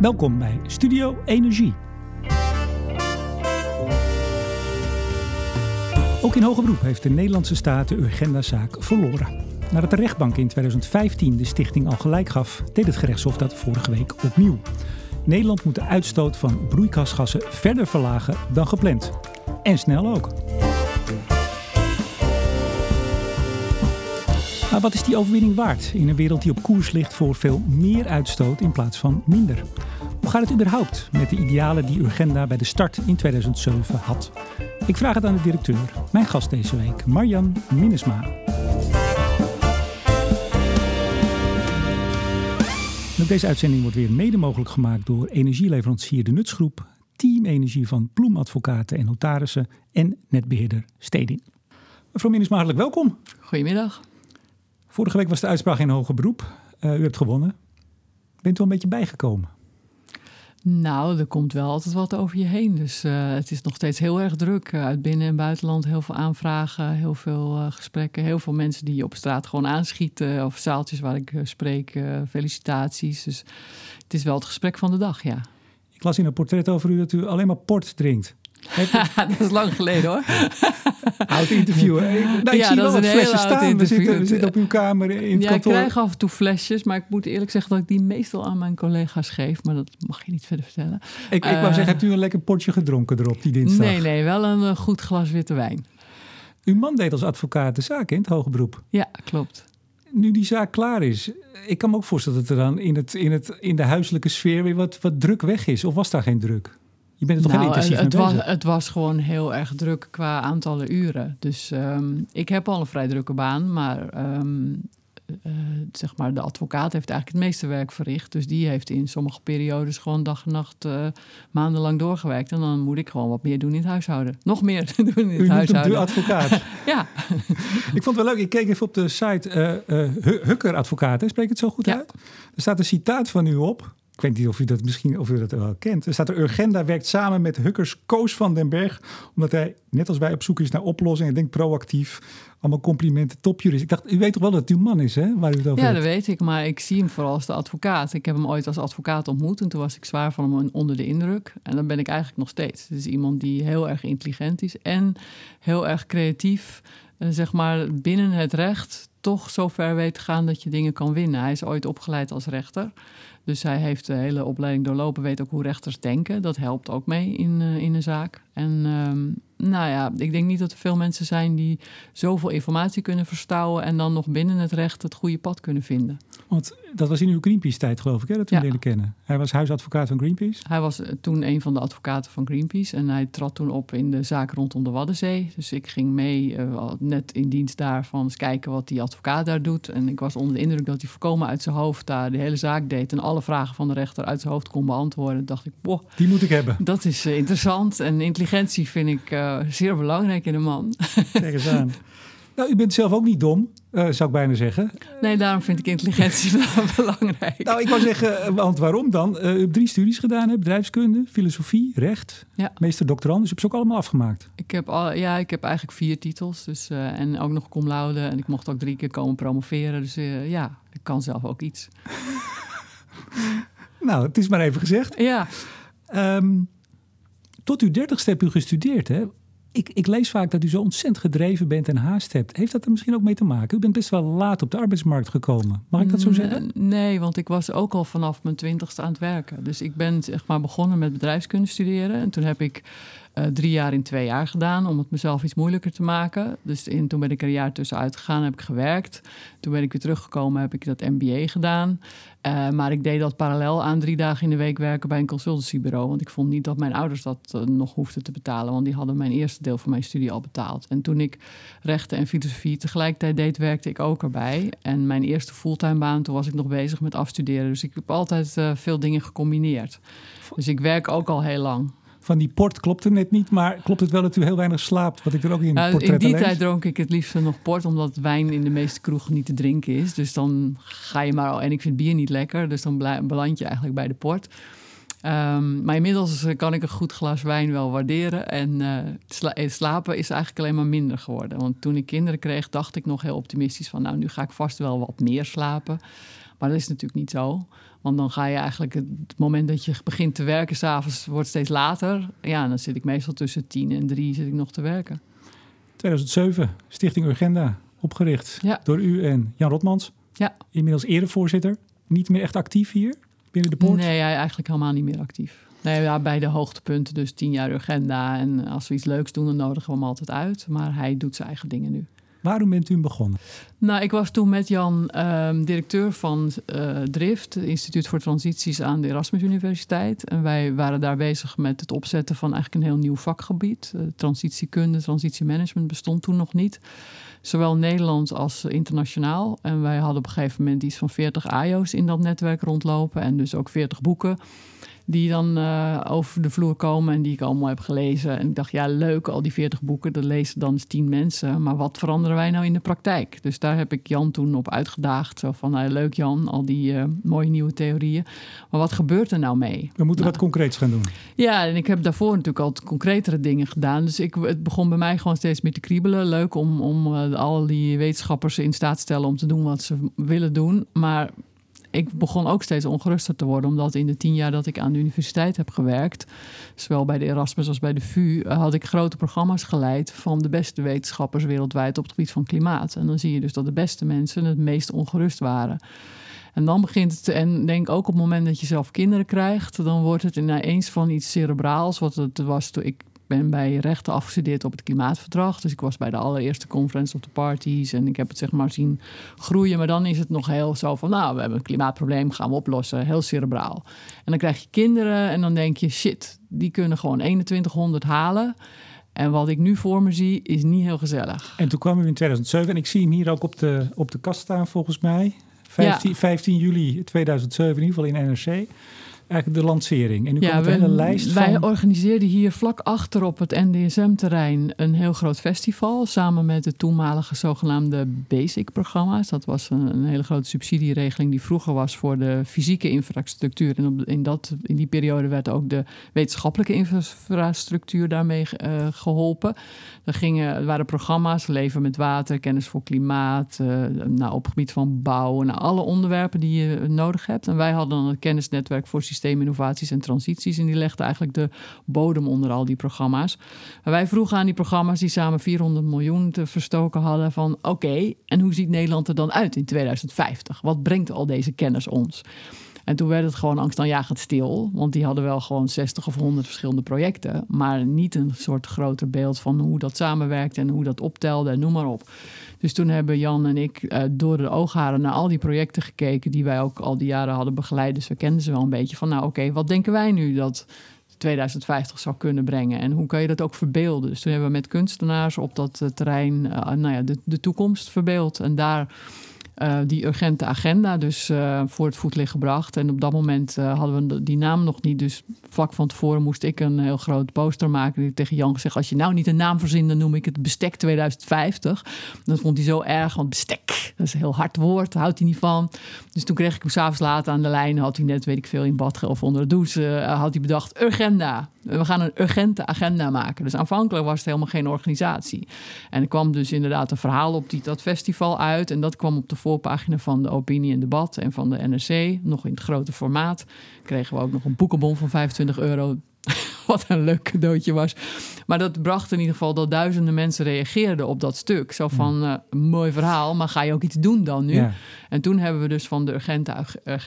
Welkom bij Studio Energie. Ook in hoger beroep heeft de Nederlandse staat de Urgenda-zaak verloren. Nadat de rechtbank in 2015 de stichting al gelijk gaf, deed het gerechtshof dat vorige week opnieuw. Nederland moet de uitstoot van broeikasgassen verder verlagen dan gepland. En snel ook. Maar wat is die overwinning waard in een wereld die op koers ligt voor veel meer uitstoot in plaats van minder? Hoe gaat het überhaupt met de idealen die Urgenda bij de start in 2007 had? Ik vraag het aan de directeur, mijn gast deze week, Marjan Minnesma. deze uitzending wordt weer mede mogelijk gemaakt door energieleverancier De Nutsgroep, Team Energie van Ploemadvocaten en Notarissen en netbeheerder Stedin. Mevrouw Minnesma, hartelijk welkom. Goedemiddag. Vorige week was de uitspraak in hoger beroep. Uh, u hebt gewonnen. Bent u al een beetje bijgekomen? Nou, er komt wel altijd wat over je heen. Dus uh, het is nog steeds heel erg druk. Uh, uit binnen- en buitenland heel veel aanvragen, heel veel uh, gesprekken. Heel veel mensen die je op straat gewoon aanschieten. Of zaaltjes waar ik spreek. felicitaties. Dus het is wel het gesprek van de dag, ja. Ik las in een portret over u dat u alleen maar port drinkt. dat is lang geleden hoor. Oud interview. Nou, ik ja, zie dat wel is een flessen heel oud staan. We zitten, we zitten op uw kamer in het ja, kantoor. ik krijg af en toe flesjes, maar ik moet eerlijk zeggen dat ik die meestal aan mijn collega's geef. Maar dat mag je niet verder vertellen. Ik, ik wou Eh, zeggen, hebt u een lekker potje gedronken erop die dinsdag? Nee, nee, wel een eh, goed glas witte wijn. Uw man deed als advocaat de zaak in het hoge beroep. Ja, klopt. Nu die zaak klaar is, ik kan me ook voorstellen dat er dan in, het, in, het, in de huiselijke sfeer weer wat, wat druk weg is. Of was daar geen druk? Je bent er toch heel Nou, intensief het, mee was, het was gewoon heel erg druk qua aantallen uren. Dus ehm, ik heb al een vrij drukke baan, maar ehm, eh, zeg maar, de advocaat heeft eigenlijk het meeste werk verricht. Dus die heeft in sommige periodes gewoon dag en nacht eh, maandenlang doorgewerkt. En dan moet ik gewoon wat meer doen in het huishouden. Nog meer doen in U het hem huishouden. de advocaat. Ja, ik vond het wel leuk. Ik keek even op de site Hu- Hukker Advocaat. hè? Spreek het zo goed Ja. uit? Er staat een citaat van u op. Ik weet niet of u dat misschien of u dat wel kent. Er staat er Urgenda werkt samen met Hukkers Koos van den Berg. Omdat hij, net als wij, op zoek is naar oplossingen. En denkt proactief. Allemaal complimenten, topjurist. Ik dacht, u weet toch wel dat het uw man is, hè? Waar u het over ja, hebt. dat weet ik. Maar ik zie hem vooral als de advocaat. Ik heb hem ooit als advocaat ontmoet. En toen was ik zwaar van hem onder de indruk. En dan ben ik eigenlijk nog steeds. Het is iemand die heel erg intelligent is. En heel erg creatief. eh, zeg maar binnen het recht toch zo ver weet te gaan dat je dingen kan winnen. Hij is ooit opgeleid als rechter. Dus hij heeft de hele opleiding doorlopen, weet ook hoe rechters denken. Dat helpt ook mee in, eh, in een zaak. En ehm, nou ja, ik denk niet dat er veel mensen zijn die zoveel informatie kunnen verstouwen en dan nog binnen het recht het goede pad kunnen vinden. Want dat was in uw Greenpeace-tijd, geloof ik, hè? Dat we Ja. leren kennen. Hij was huisadvocaat van Greenpeace. Hij was eh, toen een van de advocaten van Greenpeace en hij trad toen op in de zaak rondom de Waddenzee. Dus ik ging mee, eh, net in dienst daarvan, eens kijken wat die advocaat daar doet. En ik was onder de indruk dat hij voorkomen uit zijn hoofd daar de hele zaak deed en alle vragen van de rechter uit zijn hoofd kon beantwoorden. Dacht ik, boh, Die moet ik hebben. dat is eh, interessant. En intelligentie vind ik zeer belangrijk in een man. Kijk eens aan. Nou, u bent zelf ook niet dom, eh, zou ik bijna zeggen. Nee, daarom vind ik intelligentie wel belangrijk. Nou, ik wou zeggen, eh, want waarom dan? Eh, u hebt drie studies gedaan, hè? bedrijfskunde, filosofie, recht, Ja. meester doctorand. Dus u hebt ze ook allemaal afgemaakt. Ik heb, al, ja, ik heb eigenlijk vier titels. Dus, en ook nog cum laude. En ik mocht ook drie keer komen promoveren. Dus ja, ik kan zelf ook iets. Nou, het is maar even gezegd. Ja, Ehm, tot uw dertigste hebt u gestudeerd, hè? Ik, ik lees vaak dat u zo ontzettend gedreven bent en haast hebt. Heeft dat er misschien ook mee te maken? U bent best wel laat op de arbeidsmarkt gekomen. Mag ik dat zo Mm, zeggen? Nee, want ik was ook al vanaf mijn twintigste aan het werken. Dus ik ben zeg maar begonnen met bedrijfskunde studeren. En toen heb ik eh, drie jaar in twee jaar gedaan om het mezelf iets moeilijker te maken. Dus in, toen ben ik er een jaar tussenuit gegaan, heb ik gewerkt. Toen ben ik weer teruggekomen, heb ik dat MBA gedaan. Eh, maar ik deed dat parallel aan drie dagen in de week werken bij een consultancybureau. Want ik vond niet dat mijn ouders dat eh, nog hoefden te betalen. Want die hadden mijn eerste deel van mijn studie al betaald. En toen ik rechten en filosofie tegelijkertijd deed, werkte ik ook erbij. En mijn eerste fulltime baan, toen was ik nog bezig met afstuderen. Dus ik heb altijd veel dingen gecombineerd. Dus ik werk ook al heel lang. Van die port klopt het net niet, maar klopt het wel dat u heel weinig slaapt? Wat ik er ook in Nou, in die lees. tijd dronk ik het liefst nog port, omdat wijn in de meeste kroegen niet te drinken is. Dus dan ga je maar, en ik vind bier niet lekker, dus dan beland je eigenlijk bij de port. Ehm, maar inmiddels kan ik een goed glas wijn wel waarderen. En eh, sla- eh, slapen is eigenlijk alleen maar minder geworden. Want toen ik kinderen kreeg, dacht ik nog heel optimistisch van... nou, nu ga ik vast wel wat meer slapen. Maar dat is natuurlijk niet zo. Want dan ga je eigenlijk het moment dat je begint te werken, s'avonds wordt steeds later. Ja, dan zit ik meestal tussen tien en drie zit ik nog te werken. 2007, Stichting Urgenda, opgericht Ja. door u en Jan Rotmans. Ja. Inmiddels erevoorzitter. Niet meer echt actief hier binnen de poort. Nee, eigenlijk helemaal niet meer actief. Nee, ja, bij de hoogtepunten, dus tien jaar agenda. En als we iets leuks doen, dan nodigen we hem altijd uit. Maar hij doet zijn eigen dingen nu. Waarom bent u begonnen? Nou, ik was toen met Jan ehm, directeur van eh, DRIFT, het Instituut voor Transities aan de Erasmus Universiteit. En wij waren daar bezig met het opzetten van eigenlijk een heel nieuw vakgebied. Eh, transitiekunde, transitiemanagement bestond toen nog niet. Zowel Nederlands als internationaal. En wij hadden op een gegeven moment iets van 40 AIO's in dat netwerk rondlopen. En dus ook 40 boeken die dan eh, over de vloer komen en die ik allemaal heb gelezen. En ik dacht, ja, leuk, al die 40 boeken, dat lezen dan eens 10 mensen. Maar wat veranderen wij nou in de praktijk? Dus daar heb ik Jan toen op uitgedaagd. Zo van, nou, leuk Jan, al die eh, mooie nieuwe theorieën. Maar wat gebeurt er nou mee? We moeten Nou. wat concreets gaan doen. Ja, en ik heb daarvoor natuurlijk al concretere dingen gedaan. Dus ik, het begon bij mij gewoon steeds meer te kriebelen. Leuk om, om eh, al die wetenschappers in staat te stellen om te doen wat ze willen doen. Maar ik begon ook steeds ongeruster te worden. Omdat in de tien jaar dat ik aan de universiteit heb gewerkt... zowel bij de Erasmus als bij de VU... eh, had ik grote programma's geleid van de beste wetenschappers wereldwijd... op het gebied van klimaat. En dan zie je dus dat de beste mensen het meest ongerust waren... En dan begint het, en denk ook op het moment dat je zelf kinderen krijgt, dan wordt het ineens van iets cerebraals. Wat het was toen ik ben bij rechten afgestudeerd op het klimaatverdrag. Dus ik was bij de allereerste conference of the parties en ik heb het zeg maar zien groeien. Maar dan is het nog heel zo van, nou, we hebben een klimaatprobleem, gaan we oplossen. Heel cerebraal. En dan krijg je kinderen en dan denk je, shit, die kunnen gewoon 2100 halen. En wat ik nu voor me zie, is niet heel gezellig. En toen kwam u in 2007 en ik zie hem hier ook op de, op de kast staan volgens mij. 15, 15 juli 2007 in ieder geval in NRC. Eigenlijk de lancering. En nu komt een hele lijst wij van... organiseerden hier vlak achter op het NDSM-terrein een heel groot festival. Samen met de toenmalige zogenaamde BASIC-programma's. Dat was een, een hele grote subsidieregeling die vroeger was voor de fysieke infrastructuur. En op, in, dat, in die periode werd ook de wetenschappelijke infrastructuur daarmee eh, geholpen. Er, gingen, waren programma's, leven met water, kennis voor klimaat, eh, nou, op het gebied van bouw, nou, alle onderwerpen die je nodig hebt. En wij hadden het kennisnetwerk voor systeeminnovaties en transities. En die legden eigenlijk de bodem onder al die programma's. Wij vroegen aan die programma's die samen 400 miljoen te verstoken hadden van oké, en hoe ziet Nederland er dan uit in 2050? Wat brengt al deze kennis ons? En toen werd het gewoon angstaanjagend stil. Want die hadden wel gewoon 60 of 100 verschillende projecten. Maar niet een soort groter beeld van hoe dat samenwerkte en hoe dat optelde en noem maar op. Dus toen hebben Jan en ik uh, door de oogharen naar al die projecten gekeken. die wij ook al die jaren hadden begeleid. Dus we kenden ze wel een beetje van, nou oké, wat denken wij nu dat 2050 zou kunnen brengen. En hoe kan je dat ook verbeelden? Dus toen hebben we met kunstenaars op dat uh, terrein uh, nou ja, de, de toekomst verbeeld. En daar uh, die urgente agenda dus uh, voor het voetlicht gebracht. En op dat moment uh, hadden we die naam nog niet. Dus vlak van tevoren moest ik een heel groot poster maken. Die tegen Jan gezegd, als je nou niet een naam verzint... dan noem ik het Bestek 2050. Dat vond hij zo erg, want bestek, dat is een heel hard woord. Daar houdt hij niet van. Dus toen kreeg ik hem s'avonds later aan de lijn. Had hij net, weet ik veel, in bad of onder de douche... had hij bedacht, agenda. We gaan een urgente agenda maken. Dus aanvankelijk was het helemaal geen organisatie. En er kwam dus inderdaad een verhaal op die, dat festival uit. En dat kwam op de voorpagina van de Opinie en Debat en van de NRC. Nog in het grote formaat. Kregen we ook nog een boekenbon van 25 euro. Wat een leuk cadeautje was. Maar dat bracht in ieder geval dat duizenden mensen reageerden op dat stuk. Zo van, uh, mooi verhaal, maar ga je ook iets doen dan nu? Ja. En toen hebben we dus van de urgente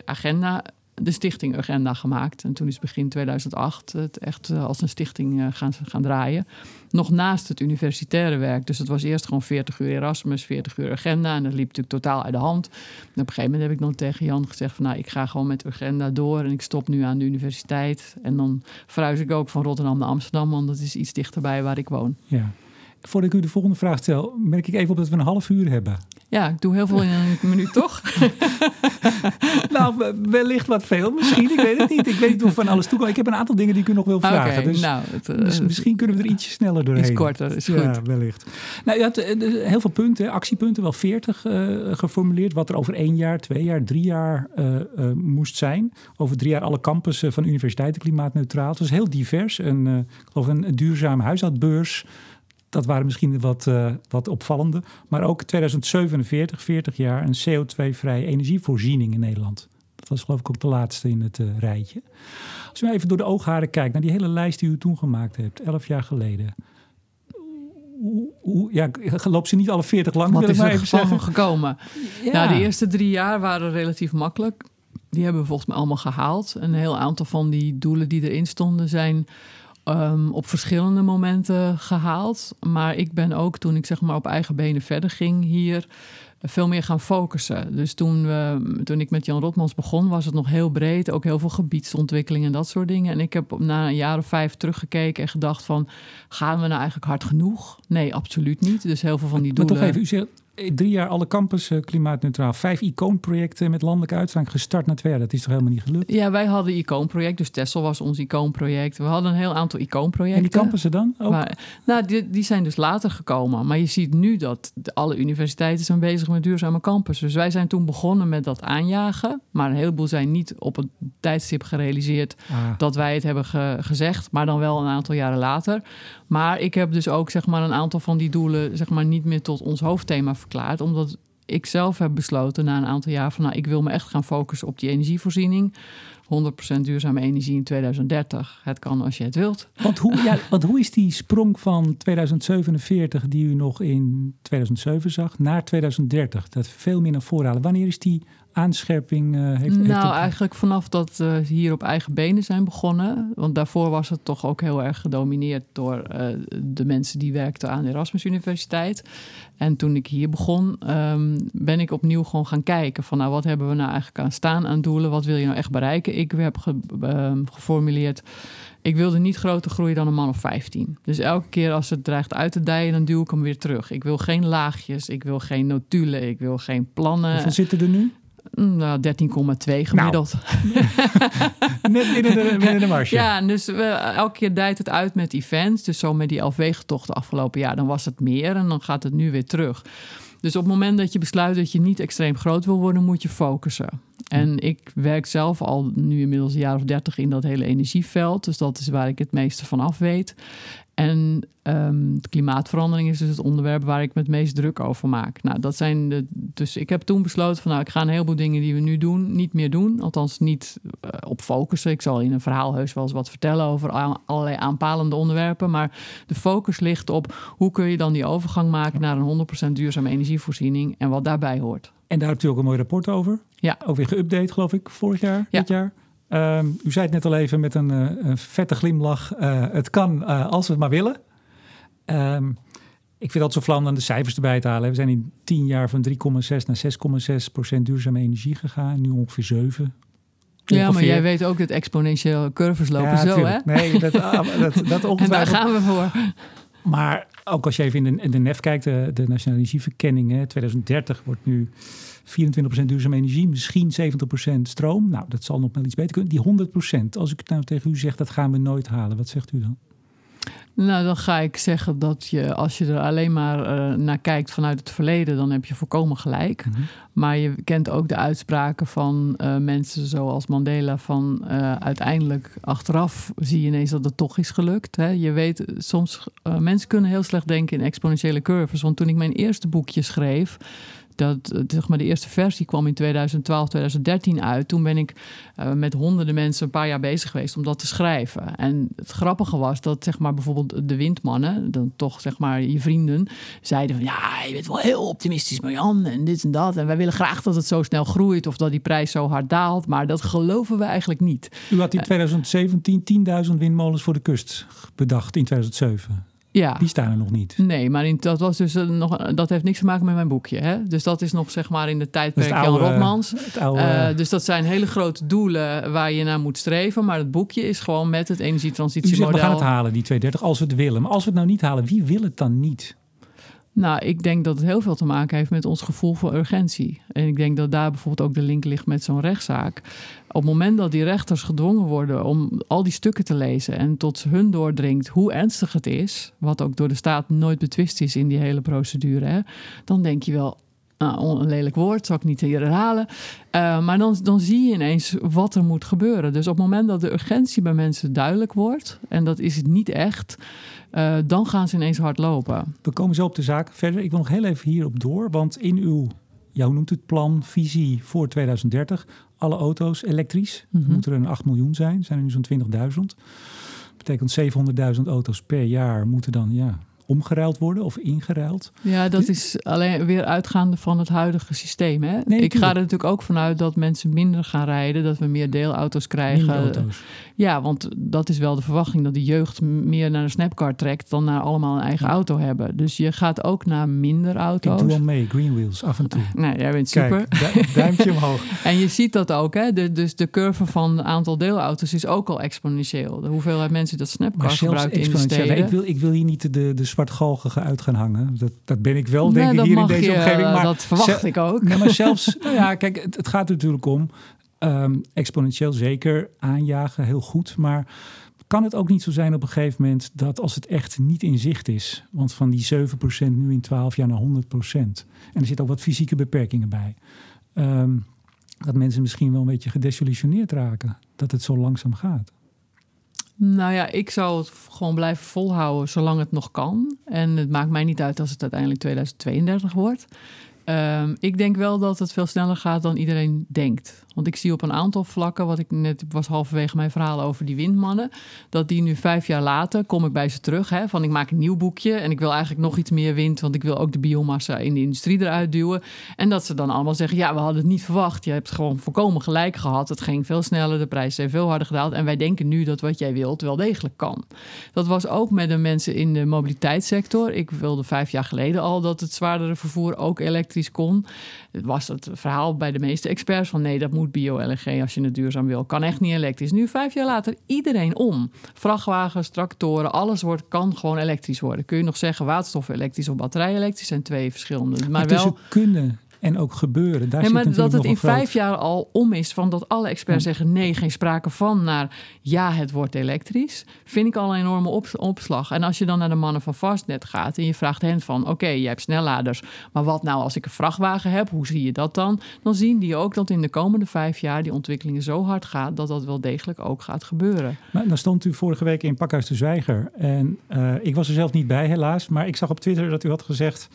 agenda de stichting Agenda gemaakt. En toen is begin 2008 het echt als een stichting gaan, gaan draaien. Nog naast het universitaire werk. Dus het was eerst gewoon 40 uur Erasmus, 40 uur Agenda. En dat liep natuurlijk totaal uit de hand. En op een gegeven moment heb ik dan tegen Jan gezegd... van nou, ik ga gewoon met Agenda door en ik stop nu aan de universiteit. En dan verhuis ik ook van Rotterdam naar Amsterdam... want dat is iets dichterbij waar ik woon. Ja. Voordat ik u de volgende vraag stel, merk ik even op dat we een half uur hebben. Ja, ik doe heel veel in een minuut, toch? nou, wellicht wat veel. Misschien, ik weet het niet. Ik weet niet hoe van alles toekomt. Ik heb een aantal dingen die ik u nog wil vragen. Okay, dus, nou, het, dus misschien kunnen we er ietsje sneller doorheen. Iets korter, is goed. Ja, wellicht. Nou, je had uh, heel veel punten, actiepunten, wel veertig uh, geformuleerd. Wat er over één jaar, twee jaar, drie jaar moest zijn. Over drie jaar alle campussen van universiteiten klimaatneutraal. Het was heel divers. Een, ik geloof een, een duurzame huishoudbeurs dat waren misschien wat, uh, wat opvallende. Maar ook 2047, 40 jaar, een CO2-vrije energievoorziening in Nederland. Dat was geloof ik ook de laatste in het uh, rijtje. Als u even door de oogharen kijkt naar die hele lijst die u toen gemaakt hebt, 11 jaar geleden. Hoe, hoe, ja, loopt ze niet alle 40 lang? Wat is er even zeggen. gekomen? Ja. Nou, de eerste drie jaar waren relatief makkelijk. Die hebben we volgens mij allemaal gehaald. Een heel aantal van die doelen die erin stonden zijn um, op verschillende momenten gehaald. Maar ik ben ook toen ik zeg maar op eigen benen verder ging hier veel meer gaan focussen. Dus toen, we, toen ik met Jan Rotmans begon, was het nog heel breed. Ook heel veel gebiedsontwikkeling en dat soort dingen. En ik heb na een jaar of vijf teruggekeken en gedacht van... gaan we nou eigenlijk hard genoeg? Nee, absoluut niet. Dus heel veel van die doelen... Maar toch even, u zegt drie jaar alle campus klimaatneutraal. Vijf icoonprojecten met landelijke uitstraling gestart na twee jaar. Dat is toch helemaal niet gelukt? Ja, wij hadden icoonproject. Dus Tessel was ons icoonproject. We hadden een heel aantal icoonprojecten. En die campussen dan ook? Maar, nou, die, die zijn dus later gekomen. Maar je ziet nu dat alle universiteiten zijn bezig met duurzame campus. Dus wij zijn toen begonnen met dat aanjagen. Maar een heleboel zijn niet op het tijdstip gerealiseerd ah. dat wij het hebben gezegd. Maar dan wel een aantal jaren later. Maar ik heb dus ook zeg maar, een aantal van die doelen zeg maar, niet meer tot ons hoofdthema verklaard. Omdat ik zelf heb besloten na een aantal jaar van nou, ik wil me echt gaan focussen op die energievoorziening. 100% duurzame energie in 2030. Het kan als je het wilt. Want hoe, ja, want hoe is die sprong van 2047 die u nog in 2007 zag naar 2030? Dat veel meer naar voren. Wanneer is die aanscherping uh, heeft? Nou, eigenlijk vanaf dat we uh, hier op eigen benen zijn begonnen. Want daarvoor was het toch ook heel erg gedomineerd door uh, de mensen die werkten aan de Erasmus Universiteit. En toen ik hier begon, um, ben ik opnieuw gewoon gaan kijken van nou, wat hebben we nou eigenlijk aan staan aan doelen? Wat wil je nou echt bereiken? Ik heb ge, um, geformuleerd ik wilde niet groter groeien dan een man of 15. Dus elke keer als het dreigt uit te dijen, dan duw ik hem weer terug. Ik wil geen laagjes, ik wil geen notulen, ik wil geen plannen. Hoeveel zitten er nu? Mm, nou, 13,2 gemiddeld. Nou. Net binnen de, binnen de marge. Ja, dus we, elke keer dijt het uit met events. Dus zo met die LV-getochten afgelopen jaar, dan was het meer en dan gaat het nu weer terug. Dus op het moment dat je besluit dat je niet extreem groot wil worden, moet je focussen. En ik werk zelf al nu inmiddels een jaar of dertig in dat hele energieveld. Dus dat is waar ik het meeste van af weet. En um, klimaatverandering is dus het onderwerp waar ik me het meest druk over maak. Nou, dat zijn de, dus ik heb toen besloten van nou, ik ga een heleboel dingen die we nu doen niet meer doen. Althans niet uh, op focussen. Ik zal in een verhaal heus wel eens wat vertellen over allerlei aanpalende onderwerpen. Maar de focus ligt op hoe kun je dan die overgang maken naar een 100% duurzame energievoorziening en wat daarbij hoort. En daar hebt u ook een mooi rapport over. Ja. Ook weer geüpdate, geloof ik, vorig jaar, ja. dit jaar. Um, u zei het net al even met een, uh, een vette glimlach. Uh, het kan uh, als we het maar willen. Um, ik vind dat zo vlam aan de cijfers erbij te halen. We zijn in tien jaar van 3,6 naar 6,6 procent duurzame energie gegaan. Nu ongeveer 7. Ja, maar jij weet ook dat exponentiële curves lopen ja, zo, hè? Nee, dat, dat, dat ongetwijfeld. En daar gaan we voor. Maar ook als je even in de, in de NEF kijkt, de, de Nationale Energieverkenning, hè, 2030 wordt nu 24% duurzame energie, misschien 70% stroom. Nou, dat zal nog wel iets beter kunnen. Die 100%, als ik nou tegen u zeg, dat gaan we nooit halen. Wat zegt u dan? Nou, dan ga ik zeggen dat je, als je er alleen maar uh, naar kijkt vanuit het verleden, dan heb je volkomen gelijk. Mm -hmm. Maar je kent ook de uitspraken van uh, mensen zoals Mandela: van uh, uiteindelijk achteraf zie je ineens dat het toch is gelukt. Hè? Je weet, soms mensen kunnen heel slecht denken in exponentiële curves. Want toen ik mijn eerste boekje schreef dat, zeg maar, de eerste versie kwam in 2012, 2013 uit. Toen ben ik uh, met honderden mensen een paar jaar bezig geweest om dat te schrijven. En het grappige was dat zeg maar, bijvoorbeeld de windmannen, dan toch zeg maar je vrienden, zeiden van ja, je bent wel heel optimistisch Marjan en dit en dat. En wij willen graag dat het zo snel groeit of dat die prijs zo hard daalt. Maar dat geloven we eigenlijk niet. U had in 2017 10.000 windmolens voor de kust bedacht in 2007. Ja. Die staan er nog niet. Nee, maar in, dat, was dus nog, dat heeft niks te maken met mijn boekje. Hè? Dus dat is nog zeg maar in de tijdperk Jan Rotmans. Uh, dus dat zijn hele grote doelen waar je naar moet streven. Maar het boekje is gewoon met het energietransitiemodel. U zegt, we gaan het halen, die 230, als we het willen. Maar als we het nou niet halen, wie wil het dan niet? Nou, ik denk dat het heel veel te maken heeft met ons gevoel voor urgentie. En ik denk dat daar bijvoorbeeld ook de link ligt met zo'n rechtszaak. Op het moment dat die rechters gedwongen worden om al die stukken te lezen en tot hun doordringt hoe ernstig het is, wat ook door de staat nooit betwist is in die hele procedure, hè, dan denk je wel, nou, een lelijk woord, zal ik niet hier herhalen. Uh, maar dan, dan zie je ineens wat er moet gebeuren. Dus op het moment dat de urgentie bij mensen duidelijk wordt, en dat is het niet echt, uh, dan gaan ze ineens hard lopen. We komen zo op de zaak verder. Ik wil nog heel even hierop door, want in uw, jou noemt het plan, visie voor 2030, alle auto's elektrisch. Mm -hmm. Moeten er een 8 miljoen zijn, zijn er nu zo'n 20.000. Betekent 700.000 auto's per jaar moeten dan ja, omgeruild worden of ingeruild. Ja, dat is alleen weer uitgaande van het huidige systeem. Hè? Nee, ik ga er natuurlijk ook vanuit dat mensen minder gaan rijden, dat we meer deelauto's krijgen. Minder auto's. Ja, want dat is wel de verwachting dat de jeugd meer naar een snapcar trekt dan naar allemaal een eigen auto hebben. Dus je gaat ook naar minder auto's. Ik doe al mee, Green Wheels, af en toe. Nee, jij bent super. Kijk, duimpje omhoog. en je ziet dat ook, hè? De, dus de curve van het aantal deelauto's is ook al exponentieel. De hoeveelheid mensen dat snapcar gebruiken in de steden. Ik wil, ik wil hier niet de, de zwartgalgige uit gaan hangen. Dat, dat ben ik wel, denk ik, hier in deze je, omgeving. Maar dat verwacht ik ook. Nee, maar zelfs, nou ja, kijk, het, het gaat er natuurlijk om. Um, exponentieel zeker aanjagen, heel goed. Maar kan het ook niet zo zijn op een gegeven moment dat als het echt niet in zicht is, want van die 7% nu in 12 jaar naar 100%, en er zitten ook wat fysieke beperkingen bij, um, dat mensen misschien wel een beetje gedesillusioneerd raken dat het zo langzaam gaat? Nou ja, ik zou het gewoon blijven volhouden zolang het nog kan. En het maakt mij niet uit als het uiteindelijk 2032 wordt. Um, ik denk wel dat het veel sneller gaat dan iedereen denkt. Want ik zie op een aantal vlakken, wat ik net was halverwege mijn verhaal over die windmannen, dat die nu vijf jaar later kom ik bij ze terug. Hè, van ik maak een nieuw boekje en ik wil eigenlijk nog iets meer wind, want ik wil ook de biomassa in de industrie eruit duwen. En dat ze dan allemaal zeggen: ja, we hadden het niet verwacht. Je hebt gewoon volkomen gelijk gehad. Het ging veel sneller, de prijzen zijn veel harder gedaald. En wij denken nu dat wat jij wilt wel degelijk kan. Dat was ook met de mensen in de mobiliteitssector. Ik wilde vijf jaar geleden al dat het zwaardere vervoer ook elektrisch kon. Het was het verhaal bij de meeste experts van nee, dat moet bio-LNG als je het duurzaam wil. Kan echt niet elektrisch. Nu, vijf jaar later, iedereen om. Vrachtwagens, tractoren, alles wordt, kan gewoon elektrisch worden. Kun je nog zeggen waterstof elektrisch of batterij elektrisch? zijn twee verschillende. Maar, maar wel kunnen en ook gebeuren. Daar nee, zit maar dat het in groot... vijf jaar al om is van dat alle experts ja. zeggen nee, geen sprake van, naar ja, het wordt elektrisch, vind ik al een enorme op opslag. En als je dan naar de mannen van Fastnet gaat en je vraagt hen van oké, okay, je hebt snelladers, maar wat nou als ik een vrachtwagen heb, hoe zie je dat dan? Dan zien die ook dat in de komende vijf jaar die ontwikkelingen zo hard gaat dat dat wel degelijk ook gaat gebeuren. Maar dan stond u vorige week in Pakhuis de Zwijger en uh, ik was er zelf niet bij helaas, maar ik zag op Twitter dat u had gezegd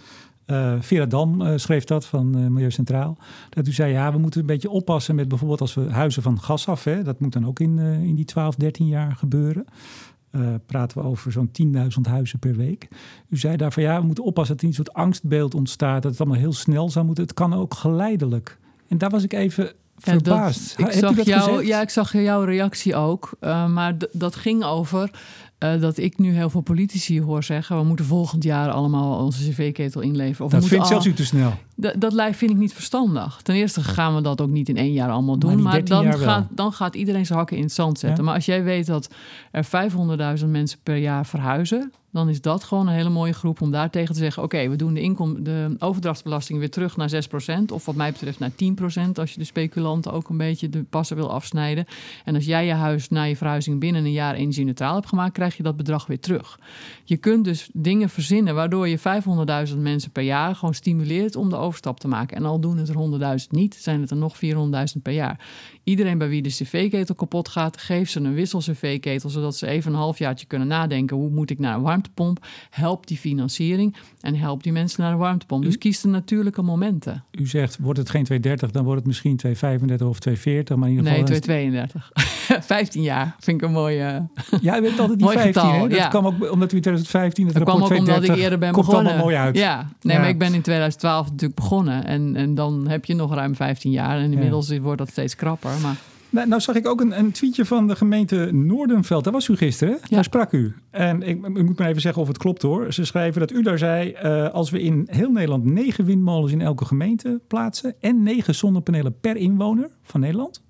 uh, Vera Dam uh, schreef dat van uh, Milieu Centraal. Dat u zei, ja, we moeten een beetje oppassen met bijvoorbeeld als we huizen van gas af. Hè, dat moet dan ook in, in die 12, 13 jaar gebeuren. praten we over zo'n 10.000 huizen per week. U zei daarvan, ja, we moeten oppassen dat er niet een soort angstbeeld ontstaat. Dat het allemaal heel snel zou moeten. Het kan ook geleidelijk. En daar was ik even verbaasd. Dat, ik, zag jou, ja, ik zag jouw reactie ook. maar dat ging over uh, dat ik nu heel veel politici hoor zeggen... we moeten volgend jaar allemaal onze cv-ketel inleveren. Of dat vindt al... zelfs u te snel. Dat, dat vind ik niet verstandig. Ten eerste gaan we dat ook niet in één jaar allemaal doen. Maar, maar dan, gaat, dan gaat iedereen zijn hakken in het zand zetten. Ja? Maar als jij weet dat er 500.000 mensen per jaar verhuizen... dan is dat gewoon een hele mooie groep om daar tegen te zeggen... oké, okay, we doen de, inkom, de overdrachtsbelasting weer terug naar 6%... of wat mij betreft naar 10% als je de speculanten ook een beetje de passen wil afsnijden. En als jij je huis na je verhuizing binnen een jaar energie-neutraal hebt gemaakt... krijg je dat bedrag weer terug. Je kunt dus dingen verzinnen waardoor je 500.000 mensen per jaar gewoon stimuleert... om de overstap te maken. En al doen het er 100.000 niet, zijn het er nog 400.000 per jaar. Iedereen bij wie de cv-ketel kapot gaat, geeft ze een wissel-cv-ketel... zodat ze even een halfjaartje kunnen nadenken... hoe moet ik naar een warmtepomp? Help die financiering en help die mensen naar een warmtepomp. Dus kies de natuurlijke momenten. U zegt, wordt het geen 230, dan wordt het misschien 235 of 240. Maar in ieder geval nee, 232. 15 jaar vind ik een mooie Ja, u bent altijd die 15, getal, hè? Dat ja. kwam ook omdat u in 2015 het dat rapport kwam ook omdat 230 ik eerder ben komt begonnen. allemaal mooi uit. Ja, nee, Ja. maar ik ben in 2012 natuurlijk begonnen. En, en dan heb je nog ruim 15 jaar. En inmiddels wordt dat steeds krapper. Maar Nou, nou zag ik ook een, een tweetje van de gemeente Noordenveld. Daar was u gisteren, hè? Daar sprak u. En ik, ik moet maar even zeggen of het klopt hoor. Ze schrijven dat u daar zei... eh, als we in heel Nederland negen windmolens in elke gemeente plaatsen... en negen zonnepanelen per inwoner van Nederland...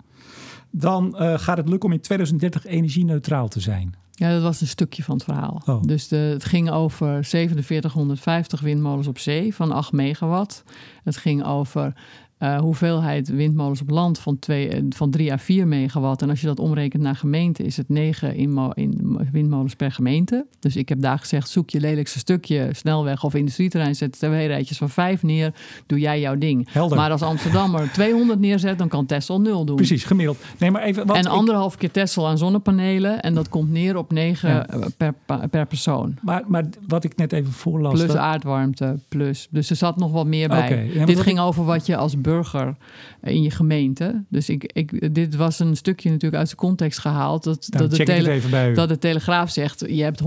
dan eh, gaat het lukken om in 2030 energie-neutraal te zijn. Ja, dat was een stukje van het verhaal. Oh. Dus de, het ging over 4750 windmolens op zee van 8 megawatt. Het ging over uh, hoeveelheid windmolens op land van, twee, eh, van 3 à 4 megawatt. En als je dat omrekent naar gemeente, is het 9 in, in windmolens per gemeente. Dus ik heb daar gezegd: zoek je lelijkste stukje snelweg of industrieterrein, zet twee rijtjes van 5 neer, doe jij jouw ding. Helder. Maar als Amsterdammer 200 neerzet, dan kan Tesla 0 doen. Precies, gemiddeld. Nee, maar even, en anderhalf keer Tesla aan zonnepanelen. En dat komt neer op 9 eh, per, per persoon. Maar, maar wat ik net even voorlas. Plus aardwarmte, plus. Dus er zat nog wat meer bij. Dit ging over wat je als burger in je gemeente. Dus ik, ik, dit was een stukje natuurlijk uit de context gehaald. Dat, dat, de, tele, dat de Telegraaf zegt, je hebt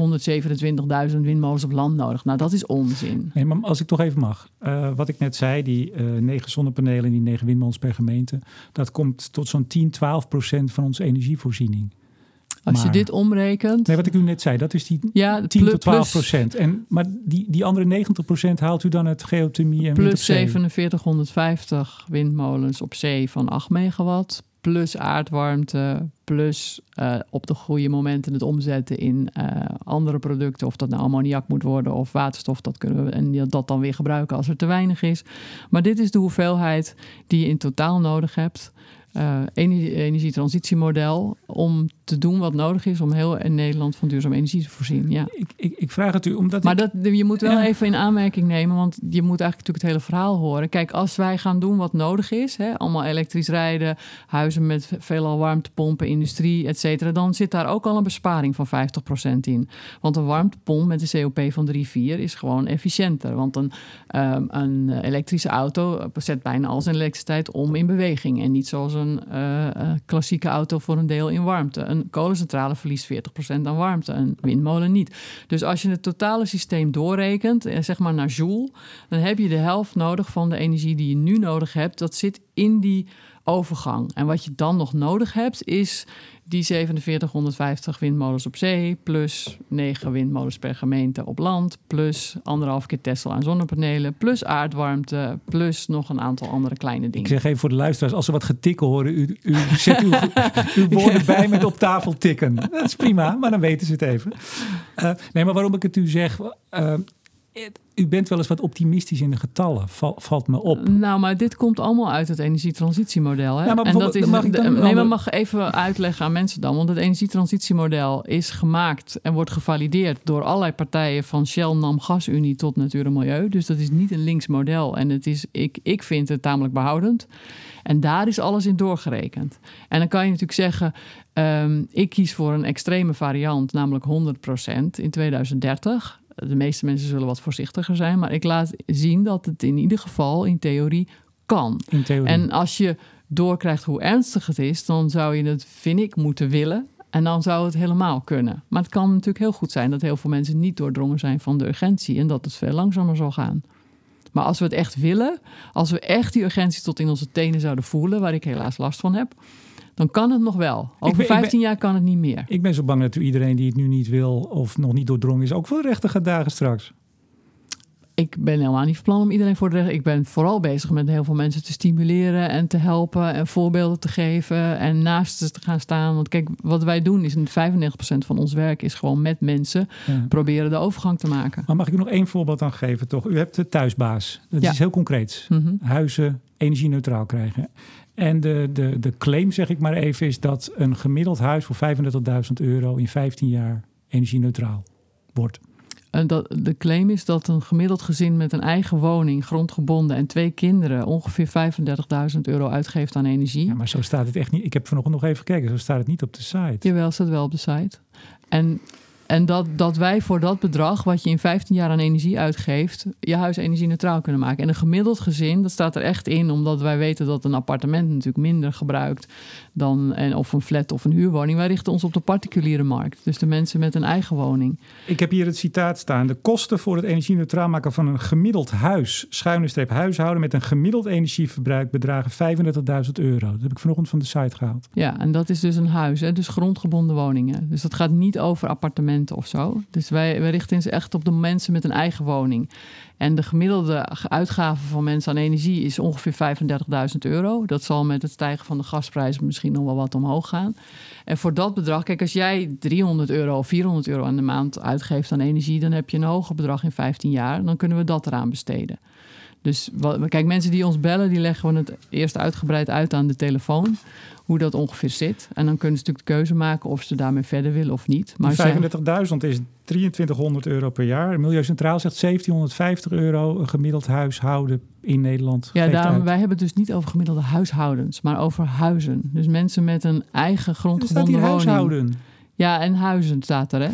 127.000 windmolens op land nodig. Nou, dat is onzin. Nee, maar als ik toch even mag. Uh, wat ik net zei, die uh, negen zonnepanelen en die negen windmolens per gemeente. Dat komt tot zo'n 10, 12 procent van onze energievoorziening. Als je dit omrekent. Nee, wat ik u net zei, dat is die ja, 10 tot 12 procent. En, maar die, die andere 90 procent haalt u dan uit geothermie en Plus 4750 windmolens op zee van 8 megawatt. Plus aardwarmte, plus uh, op de goede momenten het omzetten in uh, andere producten. Of dat nou ammoniak moet worden of waterstof, dat kunnen we en dat dan weer gebruiken als er te weinig is. Maar dit is de hoeveelheid die je in totaal nodig hebt uh, energietransitiemodel om te doen wat nodig is om heel in Nederland van duurzame energie te voorzien. Ja. Ik, ik, ik vraag het u omdat. Maar dat, je moet wel even in aanmerking nemen, want je moet eigenlijk natuurlijk het hele verhaal horen. Kijk, als wij gaan doen wat nodig is, hè, allemaal elektrisch rijden, huizen met veelal warmtepompen, industrie, et cetera, dan zit daar ook al een besparing van 50% in. Want een warmtepomp met een COP van 3, 4 is gewoon efficiënter. Want een, um, een elektrische auto zet bijna al zijn elektriciteit om in beweging en niet zoals een uh, klassieke auto voor een deel in warmte. Een kolencentrale verliest 40% aan warmte, een windmolen niet. Dus als je het totale systeem doorrekent, eh, zeg maar naar joule, dan heb je de helft nodig van de energie die je nu nodig hebt. Dat zit in die overgang. En wat je dan nog nodig hebt, is die 4750 windmolens op zee, plus 9 windmolens per gemeente op land, plus anderhalf keer Tesla aan zonnepanelen, plus aardwarmte, plus nog een aantal andere kleine dingen. Ik zeg even voor de luisteraars, als ze wat getikkel horen, u, u zet uw, uw woorden bij met op tafel tikken. Dat is prima, maar dan weten ze het even. Uh, nee, maar waarom ik het u zeg, uh, u bent wel eens wat optimistisch in de getallen, valt me op. Nou, maar dit komt allemaal uit het energietransitiemodel. Hè? Ja, maar en dat is, mag ik dan nee, maar mag even uitleggen aan mensen dan. Want het energietransitiemodel is gemaakt en wordt gevalideerd door allerlei partijen van Shell, NAM, GasUnie tot Natuur en Milieu. Dus dat is niet een links model. En het is, ik, ik vind het tamelijk behoudend. En daar is alles in doorgerekend. En dan kan je natuurlijk zeggen, um, ik kies voor een extreme variant, namelijk 100% in 2030 de meeste mensen zullen wat voorzichtiger zijn, maar ik laat zien dat het in ieder geval in theorie kan. In theorie. En als je doorkrijgt hoe ernstig het is, dan zou je het, vind ik, moeten willen. En dan zou het helemaal kunnen. Maar het kan natuurlijk heel goed zijn dat heel veel mensen niet doordrongen zijn van de urgentie en dat het veel langzamer zal gaan. Maar als we het echt willen, als we echt die urgentie tot in onze tenen zouden voelen, waar ik helaas last van heb, dan kan het nog wel. Over 15 jaar kan het niet meer. Ik ben zo bang dat u iedereen die het nu niet wil of nog niet doordrongen is, ook voor de rechter gaat dagen straks. Ik ben helemaal niet van plan om iedereen voor de rechter. Ik ben vooral bezig met heel veel mensen te stimuleren en te helpen en voorbeelden te geven en naast ze te gaan staan. Want kijk, wat wij doen is 95% van ons werk is gewoon met mensen proberen de overgang te maken. Maar mag ik u nog één voorbeeld aan geven, toch? U hebt de thuisbaas. Dat is heel concreet. Mm Huizen energie-neutraal krijgen. En de, de, de claim, zeg ik maar even, is dat een gemiddeld huis voor 35.000 euro in 15 jaar energie-neutraal wordt. En dat, de claim is dat een gemiddeld gezin met een eigen woning, grondgebonden en twee kinderen ongeveer 35.000 euro uitgeeft aan energie. Ja, maar zo staat het echt niet. Ik heb vanochtend nog even gekeken, zo staat het niet op de site. Jawel, staat wel op de site. En en dat, dat wij voor dat bedrag, wat je in 15 jaar aan energie uitgeeft, je huis energie-neutraal kunnen maken. En een gemiddeld gezin, dat staat er echt in, omdat wij weten dat een appartement natuurlijk minder gebruikt dan, en, of een flat of een huurwoning. Wij richten ons op de particuliere markt, dus de mensen met een eigen woning. Ik heb hier het citaat staan. De kosten voor het energie-neutraal maken van een gemiddeld huis, schuine streep huishouden met een gemiddeld energieverbruik bedragen 35.000 euro. Dat heb ik vanochtend van de site gehaald. Ja, en dat is dus een huis, hè? dus grondgebonden woningen. Dus dat gaat niet over appartementen Dus wij, richten ons echt op de mensen met een eigen woning. En de gemiddelde uitgave van mensen aan energie is ongeveer 35.000 euro. Dat zal met het stijgen van de gasprijzen misschien nog wel wat omhoog gaan. En voor dat bedrag, kijk, als jij 300 euro of 400 euro aan de maand uitgeeft aan energie, dan heb je een hoger bedrag in 15 jaar. Dan kunnen we dat eraan besteden. Dus wat, kijk, mensen die ons bellen, die leggen we het eerst uitgebreid uit aan de telefoon. Hoe dat ongeveer zit. En dan kunnen ze natuurlijk de keuze maken of ze daarmee verder willen of niet. Maar 35.000 is 2300 euro per jaar. Milieu Centraal zegt 1750 euro een gemiddeld huishouden in Nederland. Ja, daarom, wij hebben het dus niet over gemiddelde huishoudens, maar over huizen. Dus mensen met een eigen grondgebonden woning. huishouden. Ja, en huizen staat er, hè?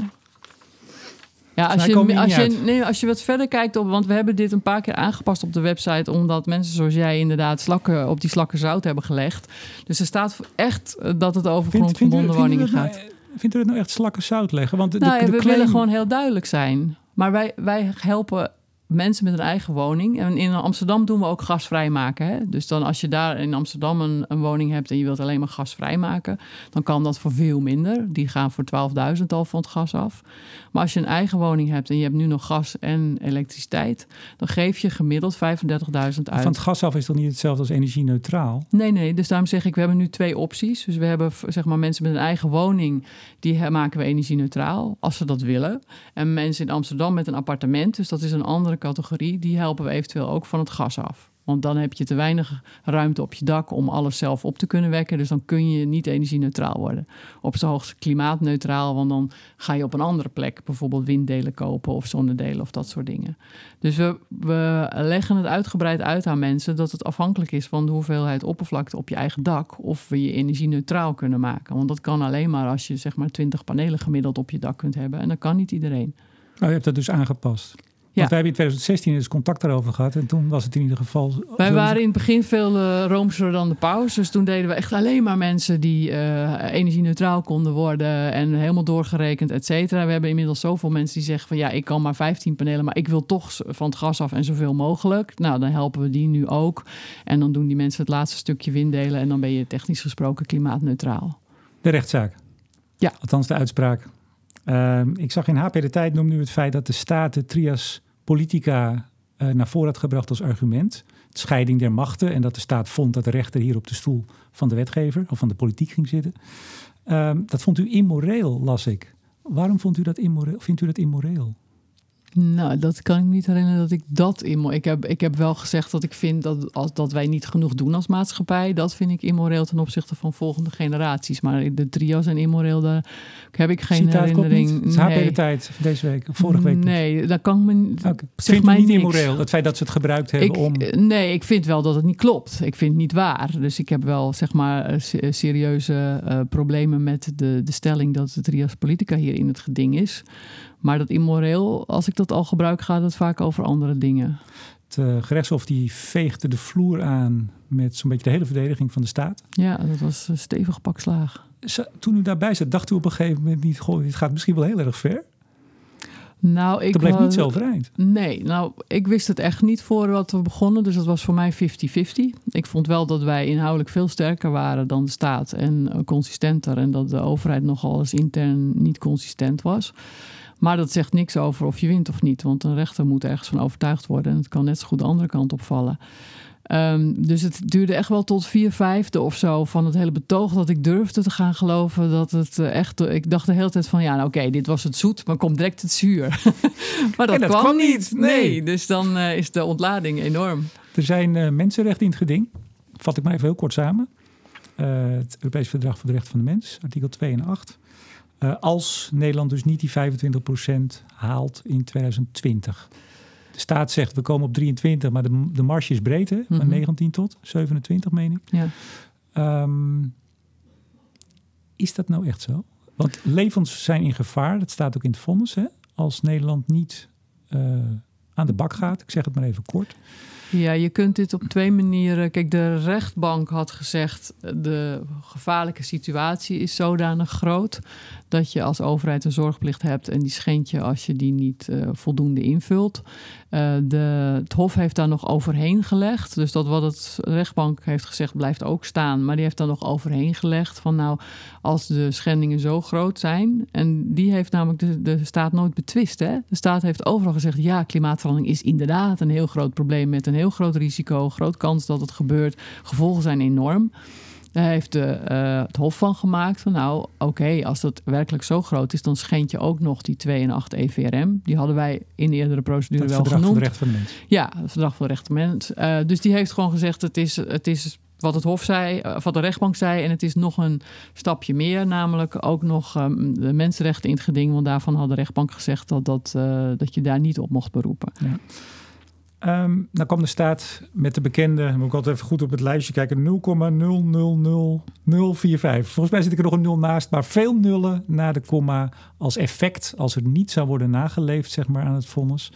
Ja, als je, als, je, nee, als je wat verder kijkt op, want we hebben dit een paar keer aangepast op de website, omdat mensen zoals jij inderdaad slakken op die slakken zout hebben gelegd. Dus er staat echt eh, dat het over grondgebonden woningen gaat. Nou, vindt u het nou echt slakken zout leggen? Want de, nou, de, we willen gewoon heel duidelijk zijn. Maar wij, wij helpen mensen met een eigen woning. En in Amsterdam doen we ook gasvrij maken. Hè? Dus dan als je daar in Amsterdam een, een, woning hebt en je wilt alleen maar gasvrij maken, dan kan dat voor veel minder. Die gaan voor 12.000 al van het gas af. Maar als je een eigen woning hebt en je hebt nu nog gas en elektriciteit, dan geef je gemiddeld 35.000 uit. Van het gas af is toch niet hetzelfde als energie-neutraal? Nee, nee. Dus daarom zeg ik, we hebben nu twee opties. Dus we hebben zeg maar mensen met een eigen woning, die maken we energie-neutraal, als ze dat willen. En mensen in Amsterdam met een appartement, dus dat is een andere categorie, die helpen we eventueel ook van het gas af. Want dan heb je te weinig ruimte op je dak om alles zelf op te kunnen wekken. Dus dan kun je niet energie-neutraal worden. Op zijn hoogst klimaatneutraal, want dan ga je op een andere plek bijvoorbeeld winddelen kopen of zonnedelen of dat soort dingen. Dus we, we leggen het uitgebreid uit aan mensen dat het afhankelijk is van de hoeveelheid oppervlakte op je eigen dak of we je energie-neutraal kunnen maken. Want dat kan alleen maar als je zeg maar 20 panelen gemiddeld op je dak kunt hebben. En dat kan niet iedereen. Nou, je hebt dat dus aangepast. Want wij hebben in 2016 eens contact daarover gehad. En toen was het in ieder geval... Wij waren in het begin veel uh, roomser dan de paus. Dus toen deden we echt alleen maar mensen die uh, energie-neutraal konden worden. En helemaal doorgerekend, et cetera. We hebben inmiddels zoveel mensen die zeggen van... ja, ik kan maar 15 panelen, maar ik wil toch van het gas af en zoveel mogelijk. Nou, dan helpen we die nu ook. En dan doen die mensen het laatste stukje winddelen. En dan ben je technisch gesproken klimaatneutraal. De rechtszaak? Ja. Althans de uitspraak. Uh, ik zag in HP de Tijd noemde nu het feit dat de staat de trias politica uh, naar voren had gebracht als argument. scheiding der machten en dat de staat vond dat de rechter hier op de stoel van de wetgever of van de politiek ging zitten. Um, dat vond u immoreel, las ik. Waarom vond u dat immoreel, vindt u dat immoreel? Nou, dat kan ik me niet herinneren dat ik dat immoreel... Ik heb, ik heb wel gezegd dat ik vind dat, als, dat wij niet genoeg doen als maatschappij. Dat vind ik immoreel ten opzichte van volgende generaties. Maar de trio's en immoreel, daar heb ik geen Citaat herinnering. Het is nee. de tijd deze week, vorige week. Nee, dat kan ik me... Okay. Zeg mij niet immoreel, het feit dat ze het gebruikt hebben ik, om... Nee, ik vind wel dat het niet klopt. Ik vind het niet waar. Dus ik heb wel, zeg maar, eh, serieuze uh, problemen met de, de stelling dat de trias politica hier in het geding is. Maar dat immoreel, als ik dat al gebruik, gaat het vaak over andere dingen. Het uh, gerechtshof die veegde de vloer aan met zo'n beetje de hele verdediging van de staat. Ja, dat was een stevig pak slaag. Toen u daarbij zat, dacht u op een gegeven moment niet... Goh, dit gaat misschien wel heel erg ver? Nou, ik dat bleef niet zo overeind. Nee, nou, ik wist het echt niet voor wat we begonnen. Dus dat was voor mij 50-50. Ik vond wel dat wij inhoudelijk veel sterker waren dan de staat en uh, consistenter. En dat de overheid nogal eens intern niet consistent was. Maar dat zegt niks over of je wint of niet. Want een rechter moet ergens van overtuigd worden. En het kan net zo goed de andere kant opvallen. Um, dus het duurde echt wel tot vier vijfde of zo van het hele betoog dat ik durfde te gaan geloven dat het uh, echt. Ik dacht de hele tijd van ja, nou oké, dit was het zoet, maar komt direct het zuur. maar dat, kwam, niet. Nee. dus dan uh, is de ontlading enorm. Er zijn uh, mensenrechten in het geding. Vat ik maar even heel kort samen. het Europees Verdrag voor de Rechten van de Mens, artikel 2 en 8. Uh, als Nederland dus niet die 25% haalt in 2020. De staat zegt we komen op 23, maar de, de marge is breed, hè? Mm -hmm. 19 tot 27, meen ik. Ja. Um, is dat nou echt zo? Want levens zijn in gevaar, dat staat ook in het vonnis, hè? Als Nederland niet uh, aan de bak gaat, ik zeg het maar even kort. Ja, je kunt dit op twee manieren. Kijk, de rechtbank had gezegd: de gevaarlijke situatie is zodanig groot dat je als overheid een zorgplicht hebt en die schendt je als je die niet uh, voldoende invult. Uh, de, het Hof heeft daar nog overheen gelegd. Dus dat wat het rechtbank heeft gezegd blijft ook staan. Maar die heeft daar nog overheen gelegd van nou, als de schendingen zo groot zijn. En die heeft namelijk de, de staat nooit betwist. Hè? De staat heeft overal gezegd ja, klimaatverandering is inderdaad een heel groot probleem met een heel groot risico. Groot kans dat het gebeurt. Gevolgen zijn enorm. Daar heeft de, eh, het Hof van gemaakt van nou, oké, als dat werkelijk zo groot is, dan schend je ook nog die 2 en 8 EVRM. Die hadden wij in de eerdere procedure Het wel verdrag genoemd. van de rechten van de mens. Ja, het verdrag voor de rechten van de mens. Eh, dus die heeft gewoon gezegd: het is, het is wat het Hof zei, eh, wat de rechtbank zei. En het is nog een stapje meer, namelijk ook nog ehm, de mensenrechten in het geding. Want daarvan had de rechtbank gezegd dat, dat, dat je daar niet op mocht beroepen. Ehm dan kwam de staat met de bekende, moet ik altijd even goed op het lijstje kijken, 0,000045. Volgens mij zit ik er nog een nul naast, maar veel nullen na de komma als effect, als er niet zou worden nageleefd zeg maar, aan het vonnis,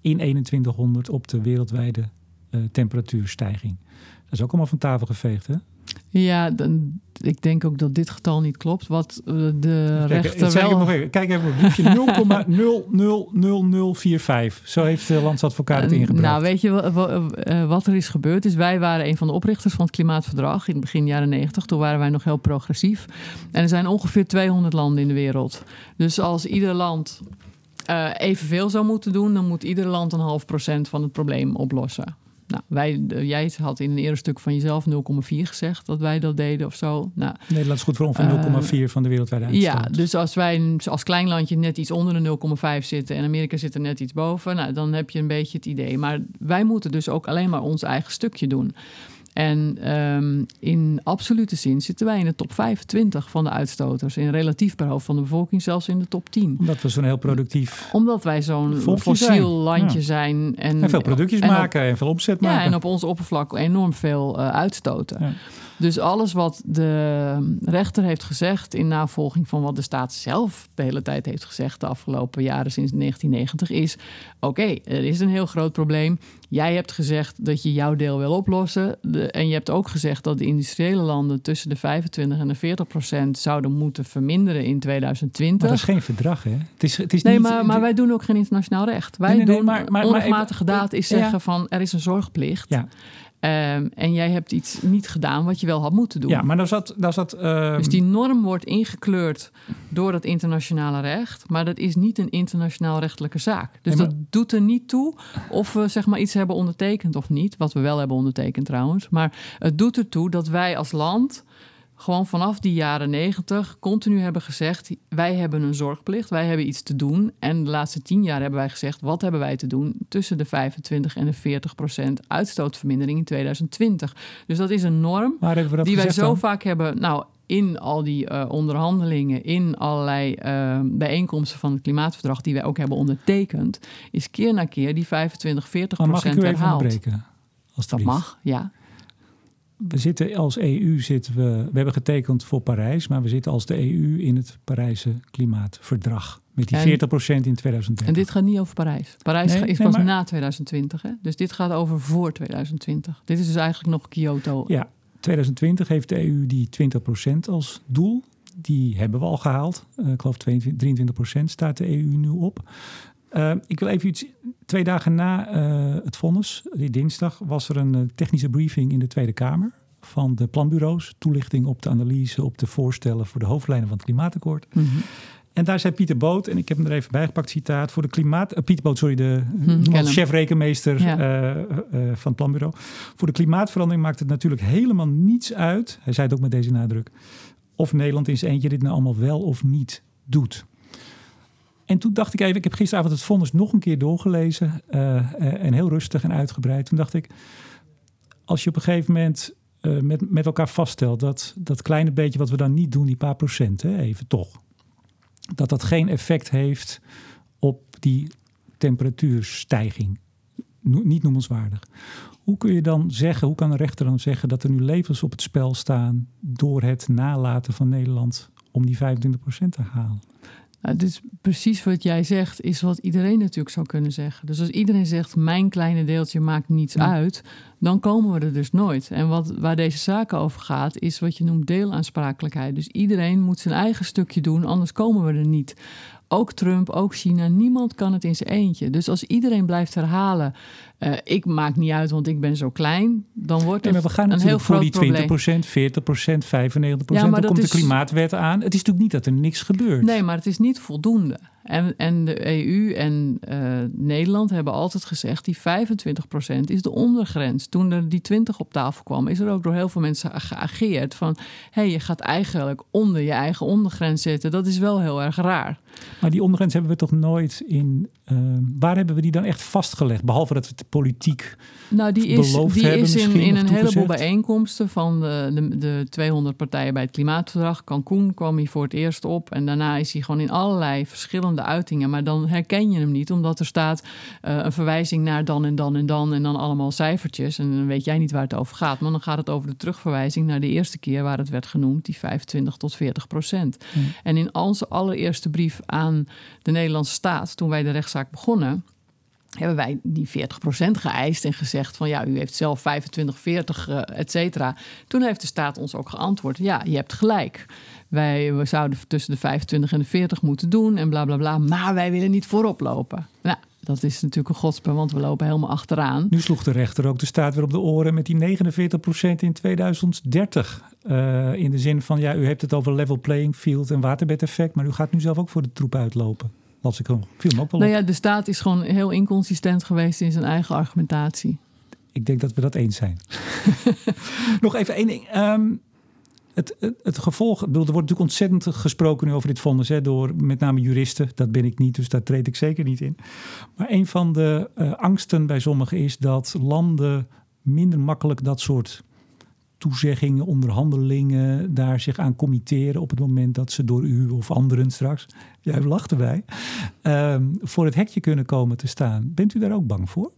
in 2100 op de wereldwijde eh, temperatuurstijging. Dat is ook allemaal van tafel geveegd, hè? Ja, dan, ik denk ook dat dit getal niet klopt. Wat eh, de Kijk, rechter wel... nog even, kijk even op het boekje 0,000045. Zo heeft de landsadvocaat het Eh, ingebracht. Nou, weet je wa- wa- eh, wat er is gebeurd? Is wij waren een van de oprichters van het Klimaatverdrag in het begin jaren 90. Toen waren wij nog heel progressief. En er zijn ongeveer 200 landen in de wereld. Dus als ieder land eh, evenveel zou moeten doen, dan moet ieder land een half procent van het probleem oplossen. Nou, wij, eh, jij had in een eerder stuk van jezelf 0,4 gezegd dat wij dat deden of zo. Nou, Nederland is goed voor ongeveer 0,4 van de wereldwijde uitstoot. ja, dus als wij als klein landje net iets onder de 0,5 zitten en Amerika zit er net iets boven, nou, dan heb je een beetje het idee. Maar wij moeten dus ook alleen maar ons eigen stukje doen. En ehm, in absolute zin zitten wij in de top 25 van de uitstoters. In relatief per hoofd van de bevolking zelfs in de top 10. Omdat we zo'n heel productief Omdat wij zo'n fossiel landje Ja. zijn. En, en veel productjes en op- maken en veel opzet maken. ja, en op ons oppervlak enorm veel eh, uitstoten. Ja. Dus alles wat de rechter heeft gezegd in navolging van wat de staat zelf de hele tijd heeft gezegd de afgelopen jaren sinds 1990 is: oké, er is een heel groot probleem. Jij hebt gezegd dat je jouw deel wil oplossen. De- en je hebt ook gezegd dat de industriële landen tussen de 25 en de 40 procent zouden moeten verminderen in 2020. Maar dat is geen verdrag, hè? Het is, het is Nee, niet, maar, maar wij doen ook geen internationaal recht. Wij Nee, nee, nee, doen maar- maar- maar onrechtmatige even- daad is ja. zeggen van er is een zorgplicht. Ja. Ehm, en jij hebt iets niet gedaan wat je wel had moeten doen. Ja, maar daar zat... Daar zat ehm, Dus die norm wordt ingekleurd door het internationale recht. Maar dat is niet een internationaal rechtelijke zaak. Dus Nee, maar- dat doet er niet toe of we zeg maar iets hebben ondertekend of niet. Wat we wel hebben ondertekend trouwens. Maar het doet ertoe dat wij als land gewoon vanaf die jaren negentig continu hebben gezegd... wij hebben een zorgplicht, wij hebben iets te doen. En de laatste tien jaar hebben wij gezegd... wat hebben wij te doen tussen de 25 en de 40 procent uitstootvermindering in 2020. Dus dat is een norm die wij zo dan? vaak hebben, nou, in al die eh, onderhandelingen, in allerlei eh, bijeenkomsten van het klimaatverdrag, die wij ook hebben ondertekend, is keer na keer die 25, 40 Maar mag ik procent u even herhaald. onderbreken? Dat mag, ja. We zitten als EU, zitten we, we hebben getekend voor Parijs, maar we zitten als de EU in het Parijse klimaatverdrag. Met die En- 40% in 2030. En dit gaat niet over Parijs. Parijs Nee, is nee, pas maar- na 2020, hè? dus dit gaat over voor 2020. Dit is dus eigenlijk nog Kyoto. Ja, 2020 heeft de EU die 20% als doel. Die hebben we al gehaald. Eh, ik geloof 22, 23% staat de EU nu op. Eh, ik wil even iets. Twee dagen na eh, het vonnis, die dinsdag, was er een eh, technische briefing in de Tweede Kamer van de planbureaus. Toelichting op de analyse, op de voorstellen voor de hoofdlijnen van het klimaatakkoord. Mhm. En daar zei Pieter Boot, en ik heb hem er even bijgepakt, citaat, voor de klimaat... Pieter Boot, sorry, de hem. chef-rekenmeester Ja. eh, van het planbureau. Voor de klimaatverandering maakt het natuurlijk helemaal niets uit, hij zei het ook met deze nadruk, of Nederland in zijn eentje dit nou allemaal wel of niet doet. En toen dacht ik even, ik heb gisteravond het vonnis nog een keer doorgelezen eh, eh, en heel rustig en uitgebreid. Toen dacht ik, als je op een gegeven moment eh, met, met elkaar vaststelt dat dat kleine beetje wat we dan niet doen, die paar procent, hè, even toch, dat dat geen effect heeft op die temperatuurstijging. No- niet noemenswaardig. Hoe kun je dan zeggen, hoe kan een rechter dan zeggen dat er nu levens op het spel staan door het nalaten van Nederland om die 25% te halen? Nou, dus precies wat jij zegt, is wat iedereen natuurlijk zou kunnen zeggen. Dus als iedereen zegt, mijn kleine deeltje maakt niets Ja. uit, dan komen we er dus nooit. En wat, waar deze zaken over gaat, is wat je noemt deelaansprakelijkheid. Dus iedereen moet zijn eigen stukje doen, anders komen we er niet. Ook Trump, ook China, niemand kan het in zijn eentje. Dus als iedereen blijft herhalen, Uh, ik maak niet uit, want ik ben zo klein. Dan wordt het nee, maar we gaan een heel voor die 20 probleem. 40% 95 ja, dan komt de klimaatwet aan. Het is natuurlijk niet dat er niks gebeurt. Nee, maar het is niet voldoende. En, en de EU en uh, Nederland hebben altijd gezegd... die 25% is de ondergrens. Toen er die 20 op tafel kwam... is er ook door heel veel mensen geageerd van... hé, hey, je gaat eigenlijk onder je eigen ondergrens zitten. Dat is wel heel erg raar. Maar die ondergrens hebben we toch nooit in... Uh, waar hebben we die dan echt vastgelegd? Behalve dat we het politiek nou, die is, die hebben, is in, in een heleboel bijeenkomsten... van de, de, de 200 partijen bij het klimaatverdrag. Cancún kwam hij voor het eerst op. En daarna is hij gewoon in allerlei verschillende uitingen. Maar dan herken je hem niet, omdat er staat uh, een verwijzing naar dan en dan en dan en dan allemaal cijfertjes. En dan weet jij niet waar het over gaat. Maar dan gaat het over de terugverwijzing naar de eerste keer waar het werd genoemd, die 25 tot 40 procent. En in onze allereerste brief aan de Nederlandse staat, toen wij de rechtszaak begonnen hebben wij die 40% geëist en gezegd van ja, u heeft zelf 25, 40, uh, et cetera. Toen heeft de staat ons ook geantwoord, ja, je hebt gelijk. Wij we zouden tussen de 25 en de 40 moeten doen en bla bla bla. Maar wij willen niet voorop lopen. Nou, dat is natuurlijk een godspe, want we lopen helemaal achteraan. Nu sloeg de rechter ook de staat weer op de oren met die 49% in 2030. Uh, in de zin van, ja, u heeft het over level playing field en waterbedeffect, maar u gaat nu zelf ook voor de troep uitlopen. Las ik al. Viel me ook wel nou ja, de staat is gewoon heel inconsistent geweest in zijn eigen argumentatie. Ik denk dat we dat eens zijn. Nog even één ding. Um, het, het, gevolg, bedoel, er wordt natuurlijk ontzettend gesproken nu over dit vonnis hè, door met name juristen. Dat ben ik niet, dus daar treed ik zeker niet in. Maar een van de uh, angsten bij sommigen is dat landen minder makkelijk dat soort toezeggingen, onderhandelingen daar zich aan committeren op het moment dat ze door u of anderen straks, jij lacht erbij, uh, voor het hekje kunnen komen te staan. Bent u daar ook bang voor?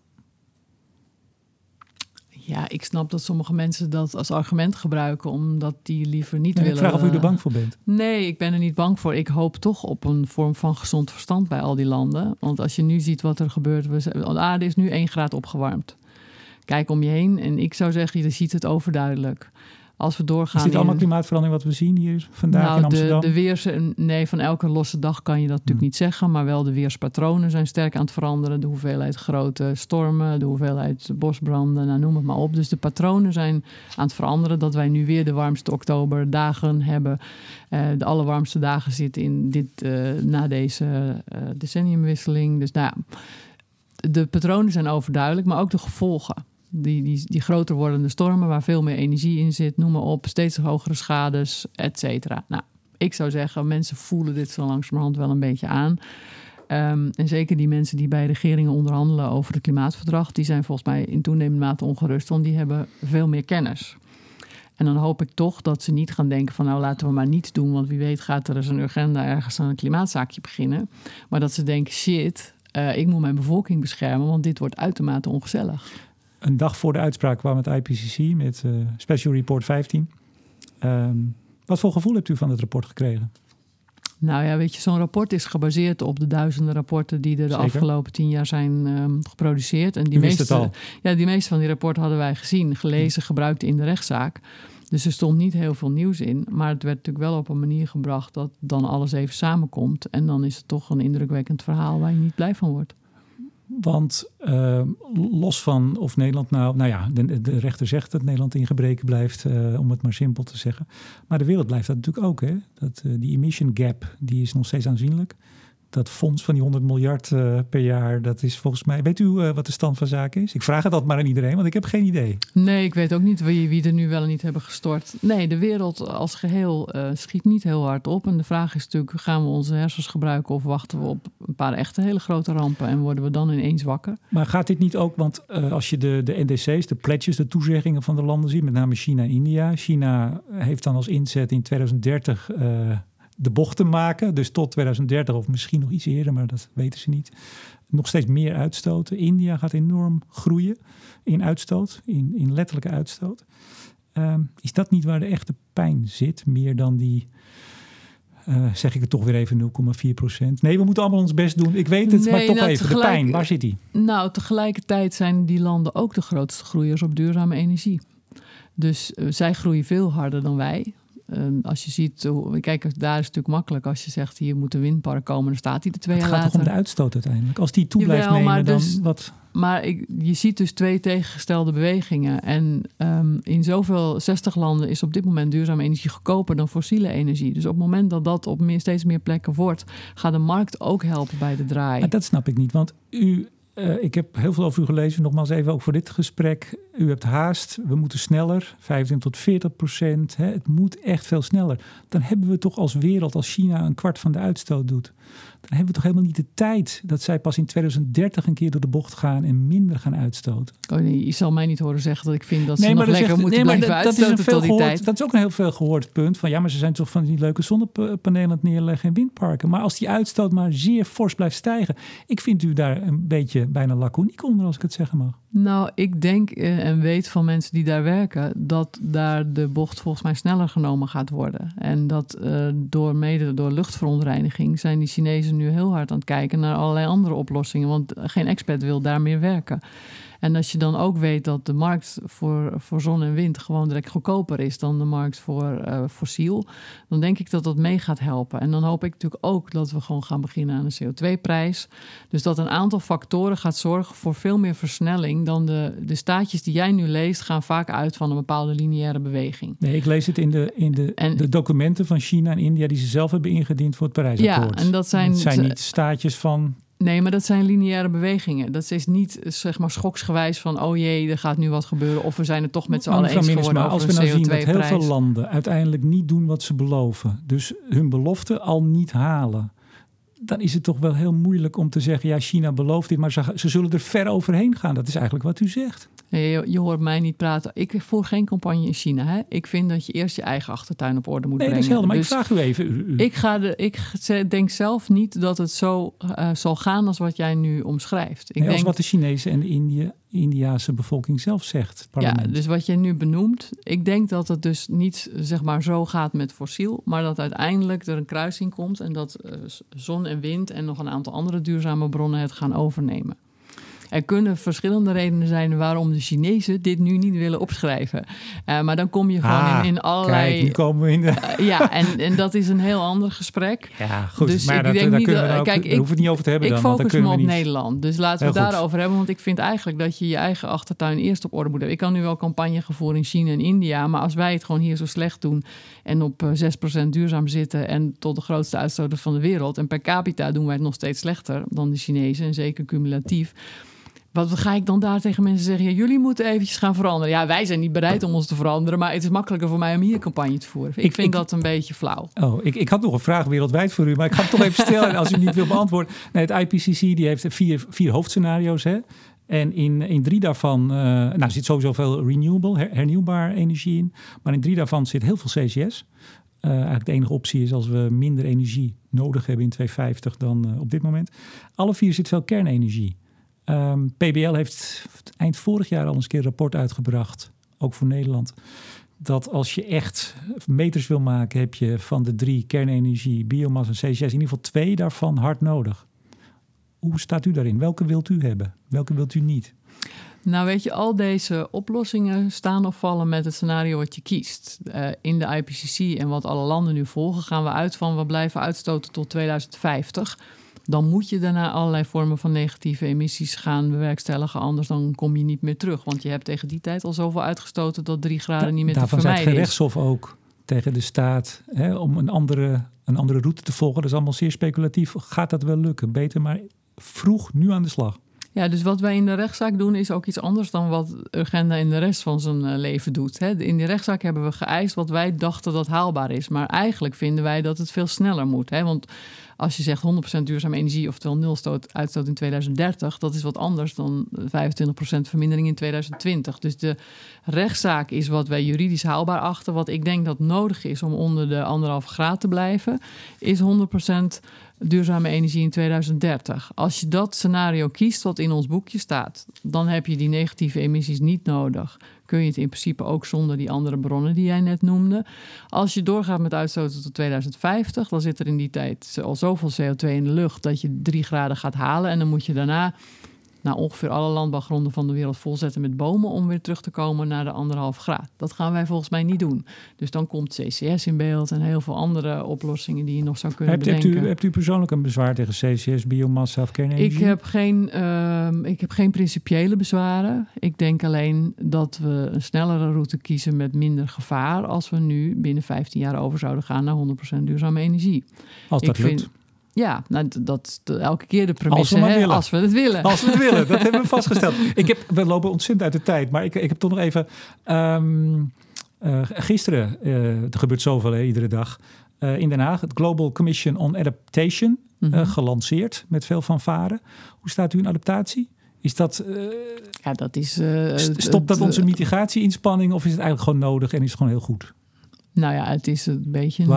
Ja, ik snap dat sommige mensen dat als argument gebruiken, omdat die liever niet willen. Ik vraag of u er bang voor bent. Nee, ik ben er niet bang voor. Ik hoop toch op een vorm van gezond verstand bij al die landen. Want als je nu ziet wat er gebeurt, we, de aarde is nu 1 graad opgewarmd. Kijk om je heen en ik zou zeggen, je ziet het overduidelijk als we doorgaan. Is dit allemaal klimaatverandering wat we zien hier vandaag nou, in Amsterdam? De, de weers, nee, van elke losse dag kan je dat natuurlijk hmm. niet zeggen. Maar wel de weerspatronen zijn sterk aan het veranderen. De hoeveelheid grote stormen, de hoeveelheid bosbranden, nou, noem het maar op. Dus de patronen zijn aan het veranderen. Dat wij nu weer de warmste oktoberdagen hebben. Uh, de allerwarmste dagen zitten in dit, uh, na deze uh, decenniumwisseling. Dus nou de patronen zijn overduidelijk, maar ook de gevolgen die, die, die groter wordende stormen waar veel meer energie in zit, noem maar op, steeds hogere schades, et cetera. Nou, ik zou zeggen, mensen voelen dit zo langzamerhand wel een beetje aan. Um, en zeker die mensen die bij regeringen onderhandelen over het klimaatverdrag, die zijn volgens mij in toenemende mate ongerust, want die hebben veel meer kennis. En dan hoop ik toch dat ze niet gaan denken van nou laten we maar niets doen, want wie weet gaat er eens een agenda ergens aan een klimaatzaakje beginnen. Maar dat ze denken shit, uh, ik moet mijn bevolking beschermen, want dit wordt uitermate ongezellig een dag voor de uitspraak kwam het IPCC met uh, Special Report 15. Um, ehm, wat voor gevoel hebt u van het rapport gekregen? Nou ja, weet je, zo'n rapport is gebaseerd op de duizenden rapporten die er de afgelopen tien jaar zijn um, geproduceerd. En die meeste, Ja, die meeste van die rapporten hadden wij gezien, gelezen, gebruikt in de rechtszaak. Dus er stond niet heel veel nieuws in. Maar het werd natuurlijk wel op een manier gebracht dat dan alles even samenkomt. En dan is het toch een indrukwekkend verhaal waar je niet blij van wordt. Want uh, los van of Nederland nou, nou ja, de, rechter zegt dat Nederland in gebreken blijft, uh, om het maar simpel te zeggen. Maar de wereld blijft dat natuurlijk ook. Hè? Dat, uh, die emission gap, die is nog steeds aanzienlijk dat fonds van die 100 miljard uh, per jaar, dat is volgens mij. Weet u uh, wat de stand van zaken is? Ik vraag het altijd maar aan iedereen, want ik heb geen idee. Nee, ik weet ook niet wie, wie er nu wel en niet hebben gestort. Nee, de wereld als geheel uh, schiet niet heel hard op. En de vraag is natuurlijk: gaan we onze hersens gebruiken of wachten we op een paar echte hele grote rampen en worden we dan ineens wakker? Maar gaat dit niet ook, want als je de, de NDC's, de pledges, de toezeggingen van de landen ziet, met name China en India. China heeft dan als inzet in 2030 de bochten maken. Dus tot 2030 of misschien nog iets eerder, maar dat weten ze niet. Nog steeds meer uitstoten. India gaat enorm groeien in uitstoot, in, in letterlijke uitstoot. Ehm, is dat niet waar de echte pijn zit? Meer dan die, uh, zeg ik het toch weer even, 0,4 procent. Nee, we moeten allemaal ons best doen. Ik weet het, maar toch nou, even. de pijn, waar zit die? Nou, tegelijkertijd zijn die landen ook de grootste groeiers op duurzame energie. Dus uh, zij groeien veel harder dan wij. Ehm, als je ziet, hoe- kijk, daar is het natuurlijk makkelijk als je zegt hier moet een windpark komen, dan staat hij er twee Het jaar gaat toch om later. de uitstoot uiteindelijk. Als die toe Jawel, blijft nemen, dan dus- wat... Maar ik, je ziet dus twee tegengestelde bewegingen. En ehm, in zoveel 60 landen is op dit moment duurzame energie goedkoper dan fossiele energie. Dus op het moment dat dat op meer, steeds meer plekken wordt, gaat de markt ook helpen bij de draai. Maar dat snap ik niet, want u... eh, ik heb heel veel over u gelezen, nogmaals even ook voor dit gesprek. U hebt haast, we moeten sneller, 25 tot 40 procent. Hè, het moet echt veel sneller. Dan hebben we toch als wereld, als China een kwart van de uitstoot doet... dan hebben we toch helemaal niet de tijd dat zij pas in 2030 een keer door de bocht gaan... en minder gaan uitstoten. Oh nee, je zal mij niet horen zeggen dat ik vind dat ze nog lekker zegt- moeten nee, maar blijven dat, dat is een veel gehoord, tijd. Dat is ook een heel veel gehoord punt. Van ja, maar ze zijn toch van die leuke zonnepanelen aan het neerleggen en windparken. Maar als die uitstoot maar zeer fors blijft stijgen. Ik vind u daar een beetje bijna laconiek onder, als ik het zeggen mag. Nou, ik denk eh, en weet van mensen die daar werken dat daar de bocht volgens mij sneller genomen gaat worden. En dat eh, door mede door luchtverontreiniging zijn die Chinezen nu heel hard aan het kijken naar allerlei andere oplossingen. Want geen expert wil daar meer werken. En als je dan ook weet dat de markt voor, voor zon en wind gewoon direct goedkoper is dan de markt voor eh, fossiel, dan denk ik dat dat mee gaat helpen. En dan hoop ik natuurlijk ook dat we gewoon gaan beginnen aan een CO2-prijs. Dus dat een aantal factoren gaat zorgen voor veel meer versnelling dan de, de staatjes die jij nu leest, gaan vaak uit van een bepaalde lineaire beweging. Nee, ik lees het in de, in de, En- de documenten van China en India die ze zelf hebben ingediend voor het Parijsakkoord. Ja, en dat zijn- Het zijn niet staatjes van... Nee, maar dat zijn lineaire bewegingen. Dat is niet zeg maar schoksgewijs van oh jee, er gaat nu wat gebeuren of we zijn het toch met z'n Maar allen eens geworden over als we nou zien dat heel veel CO2-prijs. landen uiteindelijk niet doen wat ze beloven, dus hun belofte al niet halen, dan is het toch wel heel moeilijk om te zeggen, ja, China belooft dit, maar ze, ze zullen er ver overheen gaan. Dat is eigenlijk wat u zegt. Je, je hoort mij niet praten. Ik voer geen campagne in China. Hè? Ik vind dat je eerst je eigen achtertuin op orde moet Nee, dat brengen. is helder, maar Dus- ik vraag u even. U, u- Ik, ga de, ik denk zelf niet dat het zo eh, zal gaan als wat jij nu omschrijft. Ik nee, als denk, wat de Chinese en de Indiase bevolking zelf zegt, ja, dus wat jij nu benoemt, ik denk dat het dus niet zeg maar zo gaat met fossiel, maar dat uiteindelijk er een kruising komt en dat eh, zon en wind en nog een aantal andere duurzame bronnen het gaan overnemen. Er kunnen verschillende redenen zijn waarom de Chinezen dit nu niet willen opschrijven. Eh, maar dan kom je gewoon Ah, in, in allerlei. Kijk, nu komen we in de... Eh, ja, en, en dat is een heel ander gesprek. Ja, goed, Dus maar ik dat, denk daar niet kunnen we dat- dan ook, kijk, ik- we het niet over te hebben Ik dan, want dan focus me op niet... Nederland. Dus laten we het daarover hebben. Want ik vind eigenlijk dat je je eigen achtertuin eerst op orde moet hebben. Ik kan nu wel campagne gevoerd in China en India. Maar als wij het gewoon hier zo slecht doen. En op eh, 6% duurzaam zitten. En tot de grootste uitstoter van de wereld. En per capita doen wij het nog steeds slechter dan de Chinezen. En zeker cumulatief. Wat ga ik dan daar tegen mensen zeggen? Ja, jullie moeten eventjes gaan veranderen. Ja, wij zijn niet bereid om ons te veranderen. Maar het is makkelijker voor mij om hier campagne te voeren. Ik, Ik- vind ik- dat een beetje flauw. Oh, ik, ik had nog een vraag wereldwijd voor u, maar ik ga hem toch even stellen als u niet wil beantwoorden. Nee, het IPCC die heeft vier, vier hoofdscenario's. Hè? En in, in drie daarvan eh, nou, zit sowieso veel renewable, her- hernieuwbare energie in. Maar in drie daarvan zit heel veel CCS. Eh, eigenlijk de enige optie is als we minder energie nodig hebben in 2050 dan eh, op dit moment. Alle vier zit veel kernenergie. Ehm, PBL heeft eind vorig jaar al eens een keer rapport uitgebracht, ook voor Nederland dat als je echt meters wil maken, heb je van de drie kernenergie, biomassa en CCS in ieder geval twee daarvan hard nodig. Hoe staat u daarin? Welke wilt u hebben? Welke wilt u niet? Nou, weet je, al deze oplossingen staan of vallen met het scenario wat je kiest. Eh, in de IPCC en wat alle landen nu volgen, gaan we uit van we blijven uitstoten tot 2050. Dan moet je daarna allerlei vormen van negatieve emissies gaan bewerkstelligen. Anders dan kom je niet meer terug. Want je hebt tegen die tijd al zoveel uitgestoten dat drie graden niet meer te Daarvan het vermijden is. gerechtshof ook tegen de staat hè, om een andere, een andere route te volgen. Dat is allemaal zeer speculatief. Gaat dat wel lukken? Beter maar vroeg nu aan de slag. Ja, dus wat wij in de rechtszaak doen is ook iets anders dan wat Urgenda in de rest van zijn eh, leven doet. In die rechtszaak hebben we geëist wat wij dachten dat haalbaar is. Maar eigenlijk vinden wij dat het veel sneller moet. Hè. Want als je zegt 100% duurzame energie, oftewel nul stoot, uitstoot in 2030, dat is wat anders dan 25% vermindering in 2020. Dus de rechtszaak is wat wij juridisch haalbaar achten. Wat ik denk dat nodig is om onder de anderhalve graad te blijven, is 100% duurzame energie in 2030. Als je dat scenario kiest wat in ons boekje staat, dan heb je die negatieve emissies niet nodig. Kun je het in principe ook zonder die andere bronnen die jij net noemde. Als je doorgaat met uitstoten tot 2050, dan zit er in die tijd al zoveel CO2 in de lucht dat je 3 graden gaat halen. En dan moet je daarna nou, ongeveer alle landbouwgronden van de wereld volzetten met bomen om weer terug te komen naar de anderhalf graad. Dat gaan wij volgens mij niet doen. Dus dan komt CCS in beeld en heel veel andere oplossingen die je nog zou kunnen hebt, bedenken. Hebt u, hebt u persoonlijk een bezwaar tegen CCS, biomassa of kernenergie? Ik heb, geen, uh, ik heb geen principiële bezwaren. Ik denk alleen dat we een snellere route kiezen met minder gevaar als we nu binnen 15 jaar over zouden gaan naar 100% duurzame energie. Als dat ik lukt. Vind, ja, nou, dat elke keer de premisse. Als we, hè, als we het willen. Als we het willen, dat hebben we vastgesteld. Ik heb, we lopen ontzettend uit de tijd, maar ik, ik heb toch nog even... Um, uh, gisteren, uh, er gebeurt zoveel hè, iedere dag, uh, in Den Haag... het Global Commission on Adaptation -hmm. gelanceerd met veel fanfare. Hoe staat u in adaptatie? Is dat, ja, dat is, stopt dat onze mitigatieinspanning of is het eigenlijk gewoon nodig en is het gewoon heel goed? Nou ja, het is een beetje, de,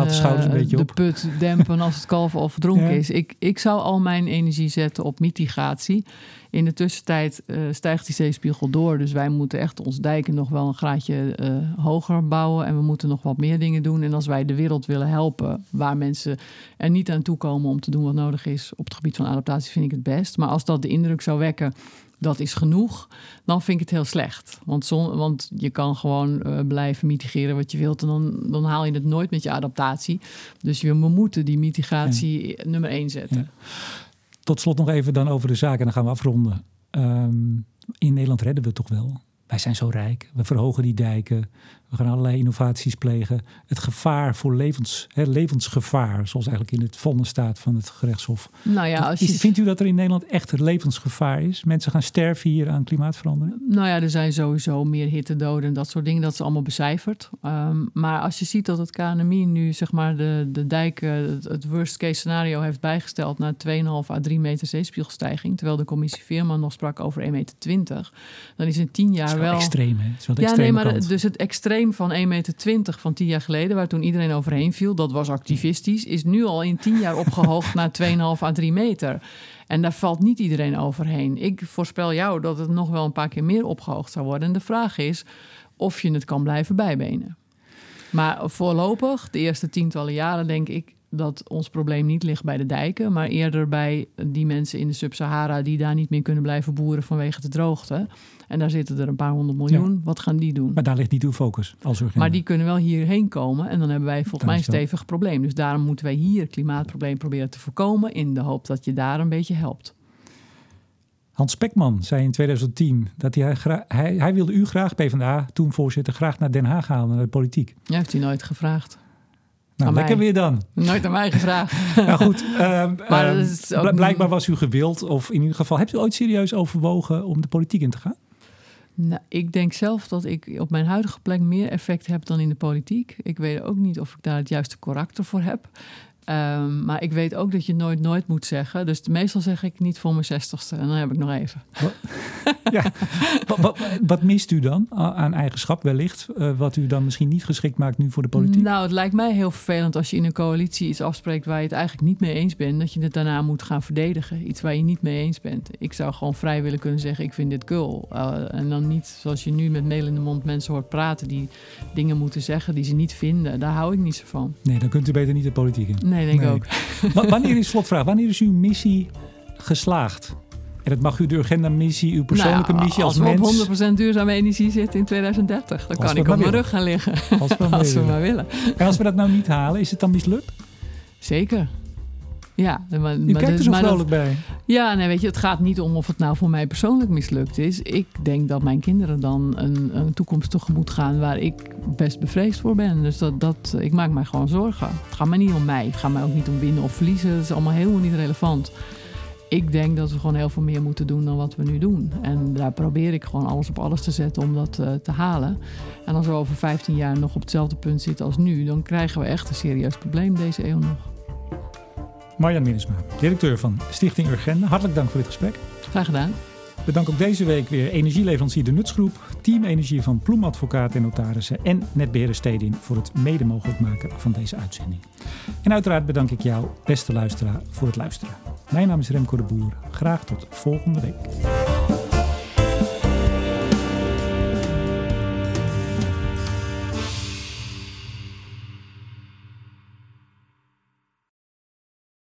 een op. put dempen als het kalf al verdronken Ja. is. Ik, ik zou al mijn energie zetten op mitigatie. In de tussentijd uh, stijgt die zeespiegel door. Dus wij moeten echt ons dijken nog wel een graadje uh, hoger bouwen. En we moeten nog wat meer dingen doen. En als wij de wereld willen helpen, waar mensen er niet aan toe komen om te doen wat nodig is op het gebied van adaptatie, vind ik het best. Maar als dat de indruk zou wekken dat is genoeg, dan vind ik het heel slecht. Want, zon, want je kan gewoon uh, blijven mitigeren wat je wilt en dan, dan haal je het nooit met je adaptatie. Dus we moeten die mitigatie ja. nummer één zetten. Ja. Tot slot nog even dan over de zaak en dan gaan we afronden. Um, in Nederland redden we het toch wel? Wij zijn zo rijk, we verhogen die dijken, we gaan allerlei innovaties plegen. Het gevaar voor levens, hè, levensgevaar, zoals eigenlijk in het vonnis staat van het gerechtshof. Nou ja, als je... is, vindt u dat er in Nederland echt levensgevaar is? Mensen gaan sterven hier aan klimaatverandering? Nou ja, er zijn sowieso meer hittedoden en dat soort dingen. Dat is allemaal becijferd. Um, maar als je ziet dat het KNMI nu zeg maar de, de dijken, het, het worst case scenario heeft bijgesteld naar 2,5 à 3 meter zeespiegelstijging, terwijl de commissie Veerman nog sprak over 1,20 meter, dan is in 10 jaar wel, wel extreem, hè? Het is wel de ja, nee, maar kant. dus het extreem van 1,20 meter van 10 jaar geleden, waar toen iedereen overheen viel, dat was activistisch, is nu al in 10 jaar opgehoogd naar 2,5 à 3 meter. En daar valt niet iedereen overheen. Ik voorspel jou dat het nog wel een paar keer meer opgehoogd zou worden. En de vraag is of je het kan blijven bijbenen. Maar voorlopig, de eerste tientallen jaren, denk ik dat ons probleem niet ligt bij de dijken, maar eerder bij die mensen in de Sub-Sahara die daar niet meer kunnen blijven boeren vanwege de droogte. En daar zitten er een paar honderd miljoen. Ja. Wat gaan die doen? Maar daar ligt niet uw focus als urgent. Maar die kunnen wel hierheen komen en dan hebben wij volgens mij een stevig probleem. Dus daarom moeten wij hier het klimaatprobleem proberen te voorkomen in de hoop dat je daar een beetje helpt. Hans Spekman zei in 2010 dat hij, hij, hij wilde u graag, PvdA, toen voorzitter, graag naar Den Haag halen, naar de politiek. Ja, heeft hij nooit gevraagd. Nou, Aan lekker mij. weer dan. Nooit aan mij gevraagd. nou goed, um, Maar um, ook- bl- blijkbaar was u gewild. Of in ieder geval, hebt u ooit serieus overwogen om de politiek in te gaan? Nou, ik denk zelf dat ik op mijn huidige plek meer effect heb dan in de politiek. Ik weet ook niet of ik daar het juiste karakter voor heb. Ehm, maar ik weet ook dat je nooit nooit moet zeggen. Dus meestal zeg ik niet voor mijn zestigste. En dan heb ik nog even. Ja. wat, wat, wat mist u dan aan eigenschap wellicht? eh, wat u dan misschien niet geschikt maakt nu voor de politiek? Nou, het lijkt mij heel vervelend als je in een coalitie iets afspreekt waar je het eigenlijk niet mee eens bent. Dat je het daarna moet gaan verdedigen. Iets waar je niet mee eens bent. Ik zou gewoon vrij willen kunnen zeggen: ik vind dit cool. Uh, en dan niet zoals je nu met mail in de mond mensen hoort praten die dingen moeten zeggen die ze niet vinden. Daar hou ik niet zo van. Nee, dan kunt u beter niet de politiek in. Nee, denk ik Nee. ook. Wa- wanneer is, slotvraag, wanneer is uw missie geslaagd? En dat mag u de agenda-missie, uw persoonlijke Nou, missie als, we mens. op 100% duurzame energie zitten in 2030, dan Als kan we ik op mijn rug gaan liggen. Als we, maar Als we willen. maar willen. En als we dat nou niet halen, is het dan mislukt? Zeker. Ja, maar, maar kijkt er zo vrolijk bij. Ja, nee, weet je, het gaat niet om of het nou voor mij persoonlijk mislukt is. Ik denk dat mijn kinderen dan een, een toekomst tegemoet gaan waar ik best bevreesd voor ben. Dus dat, dat, ik maak mij gewoon zorgen. Het gaat mij niet om mij. Het gaat mij ook niet om winnen of verliezen. Dat is allemaal helemaal niet relevant. Ik denk dat we gewoon heel veel meer moeten doen dan wat we nu doen. En daar probeer ik gewoon alles op alles te zetten om dat eh, te halen. En als we over 15 jaar nog op hetzelfde punt zitten als nu, dan krijgen we echt een serieus probleem deze eeuw nog. Marjan Minnesma, directeur van Stichting Urgenda. Hartelijk dank voor dit gesprek. Graag gedaan. Bedank ook deze week weer energieleverancier De Nutsgroep, Team Energie van Ploemadvocaat en Notarissen en Netbeheerder Stedin voor het mede mogelijk maken van deze uitzending. En uiteraard bedank ik jou, beste luisteraar, voor het luisteren. Mijn naam is Remco de Boer. Graag tot volgende week.